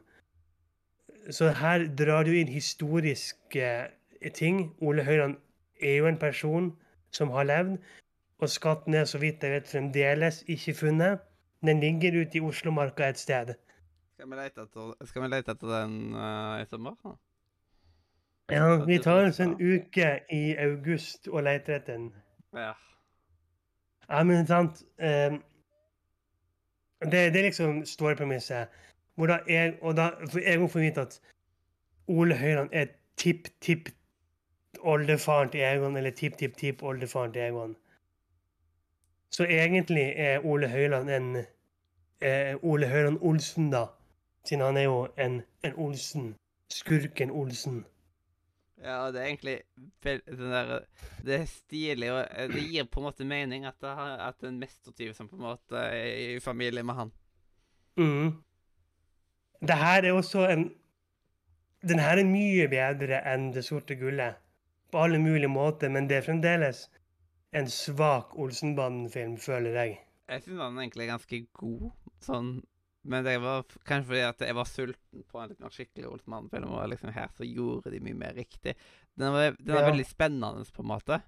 Så her drar du inn historiske ting. Ole Høiland er jo en person som har levd, og skatten er så vidt jeg vet fremdeles ikke funnet. Den ligger ute i Oslomarka et sted. Skal vi lete etter, skal vi lete etter den uh, i sommer? da? Ja, vi tar oss en uke i august og leter etter den. Ja. Ja, men sant um, det, det er liksom storypremisset. Hvor da jeg, og da for jeg må vite at Ole Høiland er tipp-tipp-oldefaren til Egon, eller tipp-tipp-tipp-oldefaren til Egon. Så egentlig er Ole Høiland en eh, Ole Høiland Olsen, da. Siden han er jo en, en Olsen. Skurken Olsen. Ja, det er egentlig den der, Det er stilig, og eh, det gir på en måte mening at det har- at en mestertyv som på en måte er i familie med han. Mm. Det her er også en Den her er mye bedre enn Det sorte gullet. På alle mulige måter, men det er fremdeles en svak Olsenbanden-film, føler jeg. Jeg syns han egentlig er ganske god, sånn Men det var kanskje fordi at jeg var sulten på en litt mer skikkelig Olsenmann-film, og liksom her så gjorde de mye mer riktig. Den, var, den er Ja. veldig spennende, på en måte.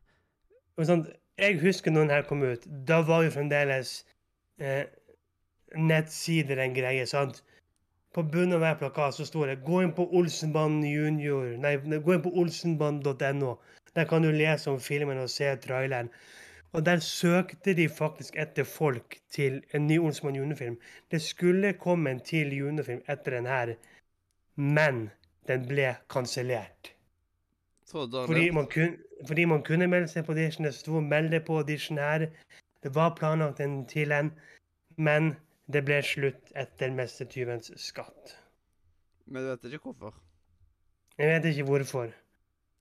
Sånn, jeg husker når den her kom ut. Da var jo fremdeles eh, nettsider en greie. sant? På bunnen av hver plakat så står det 'Gå inn på Olsenbanen junior'. Nei, gå inn på olsenbanen.no. Der kan du lese om filmen og se traileren. Og der søkte de faktisk etter folk til en ny Olsmann junior-film. Det skulle komme en til junior-film etter den her, men den ble kansellert. Fordi man, fordi man kunne melde seg på audition. Det sto 'meld deg på audition' her. Det var planlagt en til en, men det ble slutt etter 'Mestertyvens skatt'. Men du vet ikke hvorfor? Jeg vet ikke hvorfor.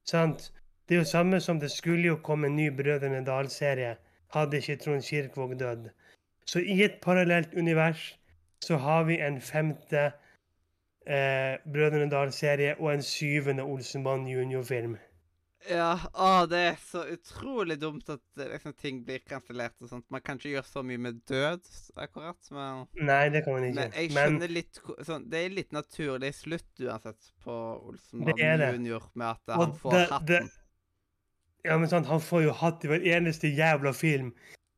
Sant? Det er jo samme som det skulle jo komme en ny Brødrene Dal-serie, hadde ikke Trond Kirkvaag dødd. Så i et parallelt univers så har vi en femte eh, Brødrene Dal-serie og en syvende Olsenband junior-film. Ja, å, det er så utrolig dumt at eh, liksom, ting blir kansellert og sånt. Man kan ikke gjøre så mye med død, akkurat, men Nei, det kan man ikke. Men jeg skjønner litt sånn, Det er litt naturlig slutt uansett på det. junior med at han får hatten. det- Ja, men sant, han får jo hatt i hver eneste jævla film.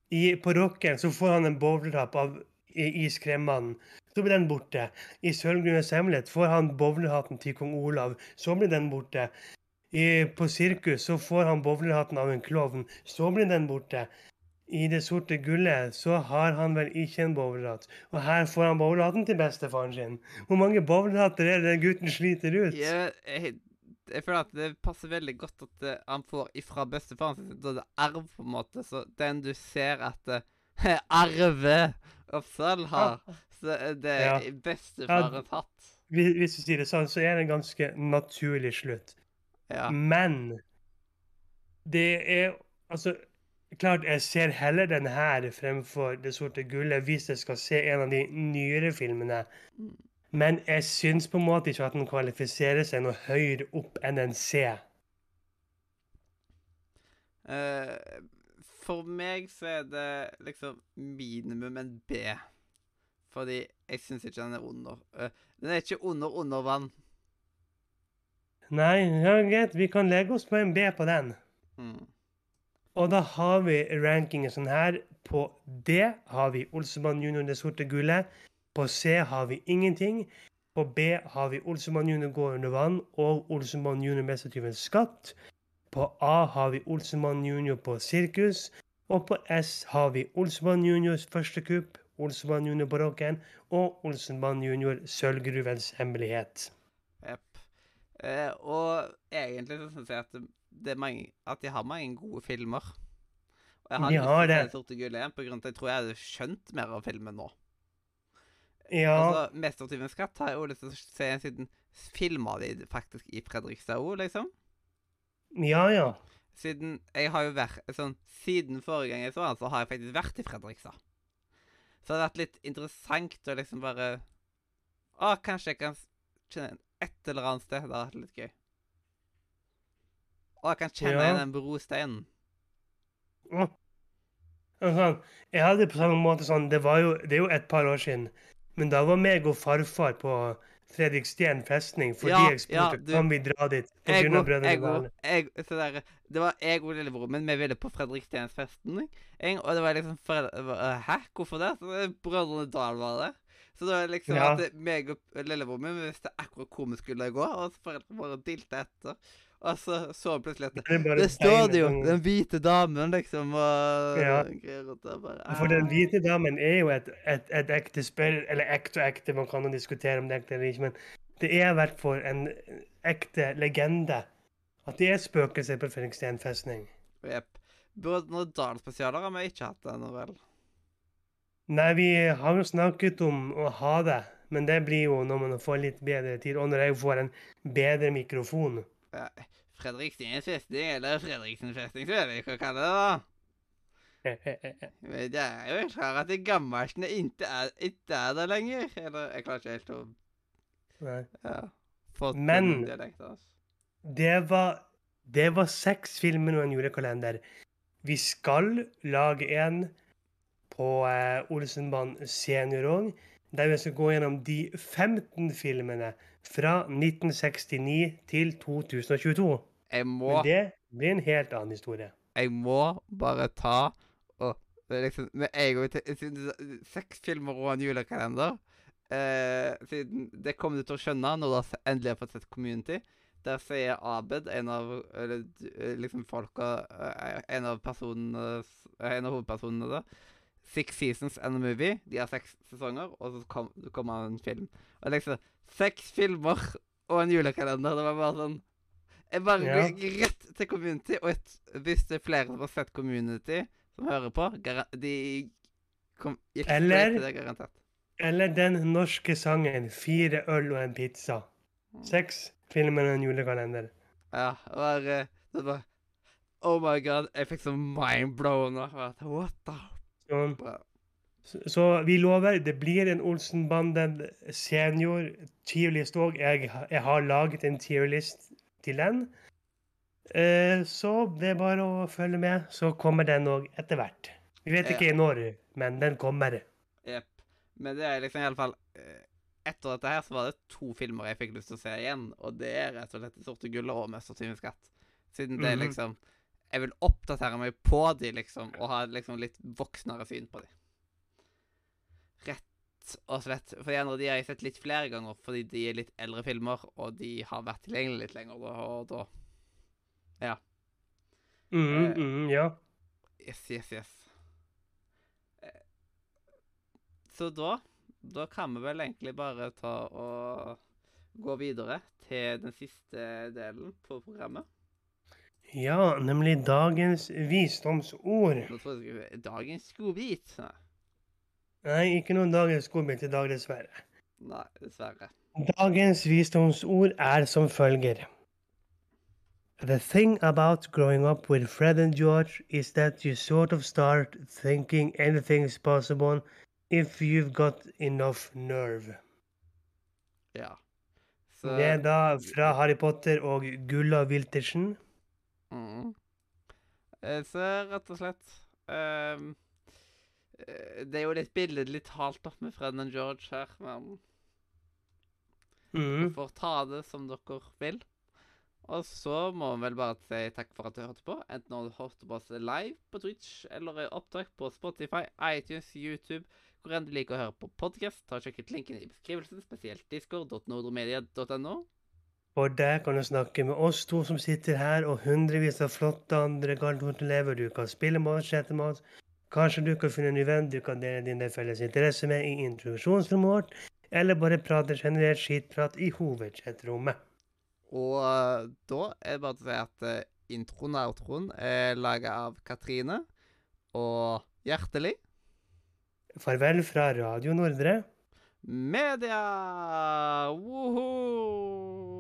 I, på Rocken så får han en bowlerhatt av i, i Så blir den borte. I Sølvgrunnens hemmelighet får han bowlerhatten til kong Olav. Så blir den borte. I, på sirkus så får han bowlerhatten av en klovn. Så blir den borte. I Det sorte gullet så har han vel ikke en bowlerhatt. Og her får han bowlerhatten til bestefaren sin. Hvor mange bowlerhatter er det den gutten sliter ut? Ja, jeg, jeg føler at det passer veldig godt at uh, han får ifra bestefaren sin. Da det er arv, på en måte. Så den du ser at uh, Arve Oppsal har, så er det Ja. bestefaren ja, hatt. Hvis hvis du sier det sånn, så er det en ganske naturlig slutt. Ja. Men det er Altså, Klart, jeg ser heller den her fremfor Det sorte gullet hvis jeg skal se en av de nyere filmene. Men jeg syns på en måte ikke at den kvalifiserer seg noe høyere opp enn en C. Uh, for meg så er det liksom minimum en B. Fordi jeg syns ikke den er under. Uh, den er ikke under under vann. Nei, ja, greit, vi kan legge oss på en B på den. Mm. Og da har vi rankingen sånn her. På D har vi Olsemann junior Det sorte gullet. På C har vi ingenting. På B har vi Olsemann junior går under vann og Olsemann junior mestertyvens skatt. På A har vi Olsemann junior på sirkus. Og på S har vi Olsemann juniors første kupp, Olsemann junior rocken og Olsenmann junior sølvgruvens hemmelighet. Jepp. Eh, og egentlig så syns jeg at mange, at de har mange gode filmer. Og jeg har De lyst til å det. se Sorte gull igjen, på grunn av at jeg tror jeg hadde skjønt mer av filmen nå. Ja, Altså, 'Mestertyvens skatt' har jeg jo lyst til å se siden filma de faktisk i Fredrikstad òg, liksom. ja, ja. Siden jeg har jo vært sånn Siden forrige gang jeg så den, så har jeg faktisk vært i Fredrikstad. Så det har vært litt interessant å liksom bare Å, kanskje jeg kan kjenne et eller annet sted. Det har vært litt gøy. Å, jeg kan kjenne Ja. igjen den brosteinen. Ja. Sånn, jeg hadde på samme måte sånn det, var jo, det er jo et par år siden. Men da var meg og farfar på Fredriksten festning fordi Ja, jeg spurte ja, du- kan vi dra dit. Jeg jeg jeg, der, det var jeg og lillebroren min. Vi ville på Fredrikstensfesten. jeg, Og det var liksom Hæ, hvorfor det? Så Brødrene Dal var det. Så det var liksom Ja. at meg og lillebroren min vi visste akkurat hvor vi skulle gå, og foreldrene bare dilte etter. Og så så plutselig at Det Det står det jo! Den hvite damen, liksom, og Ja. greier. Bare, For den ah. hvite damen er jo et, et, et ekte spill, eller ekte og ekte, man kan jo diskutere om det er ekte eller ikke, men det er i hvert fall en ekte legende at det er spøkelser på Fredriksten festning. Jepp. Brødrene Dal-spesialer har vi ikke hatt ennå, vel? Nei, vi har jo snakket om å ha det, men det blir jo når man får litt bedre tid, og når jeg får en bedre mikrofon. Ja, festing, festning, eller Fredriksen festning, så vet jeg ikke hva jeg kaller det, da. Men det er jo klart at det gammelskene ikke er, ikke er der lenger. Eller, jeg klarer ikke helt å Nei. ja, Men- dialekt. Altså. Det var, det var seks filmer og en julekalender. Vi skal lage en på eh, Olsenbanen senior òg, der vi skal gå gjennom de 15 filmene fra 1969 til 2022. Jeg må, Men det blir en helt annen historie. jeg må bare ta og det er liksom, Med en gang Seks filmer og en julekalender. Eh, siden Det kommer du til å skjønne når du endelig har fått sett Community. Der sier Abed, en av eller, eh, liksom folka eh, En av personene En av hovedpersonene der. Six Seasons and a Movie. De har seks sesonger, og så kom, det en film. Og liksom Seks filmer og en julekalender. Det var bare sånn Jeg bare Ja. gikk rett til Community, og et, hvis det er flere som har sett Community, som hører på, de kom, gikk Eller- til det, garantert. Eller den norske sangen 'Fire øl og en pizza'. Seks filmer og en julekalender. Ja, det var, eh, det var Oh my god, jeg fikk så mind-blown. var, What the Sånn. Så, så vi lover, det blir en Olsenbanden senior tierlist òg. Jeg, jeg har laget en tierlist til den. Eh, så det er bare å følge med, så kommer den òg etter hvert. Vi vet ikke når, men den kommer. Jepp. Men det er liksom i alle fall eh, Etter dette her så var det to filmer jeg fikk lyst til å se igjen, og det er rett og slett 'Det sorte gullet' og 'Mestertyvens skatt'. Siden det er Mhm. liksom Jeg vil oppdatere meg på de, liksom, og ha liksom litt voksnere syn på de. Rett og slett. For de andre de har jeg sett litt flere ganger, fordi de er litt eldre filmer, og de har vært tilgjengelige litt lenger, og da Mhm, Eh. mm, ja. Yes, yes, yes. Eh, Så da Da kan vi vel egentlig bare ta og gå videre til den siste delen på programmet. Ja, nemlig dagens visdomsord. Dagens godbit. Nei, Nei, ikke noen dagens godbit i dag, dessverre. Nei, dessverre. Dagens visdomsord er som følger. The thing about growing up with Fred and George is that you sort of start thinking anything's possible if you've got enough nerve. Ja. Så Det er da fra Harry Potter og Gulla Wiltersen. Mm. Så rett og slett eh, Det er jo litt billedlig talt opp med Fred and George her, men Mm. får ta det som dere vil. Og så må vi vel bare si takk for at du hørte på. Enten om du hørte på oss live på Twitch eller i opptak på Spotify, iTunes, YouTube, hvor enn du liker å høre på podkast. Ta og Sjekk ut linken i beskrivelsen, spesielt discord.nordromedia.no. For der kan du snakke med oss to som sitter her, og hundrevis av flotte andre Gardermoen-elever. Du kan spille med oss, chatte med oss. Kanskje du kan finne en ny venn du kan dele dine felles interesser med i introduksjonsrommet vårt, eller bare prate generelt skittprat i hovedchatrommet. Og eh, da er det bare å si at eh, introen og outroen er laga av Katrine og Hjertelig Farvel fra Radio Nordre. Media! Woho!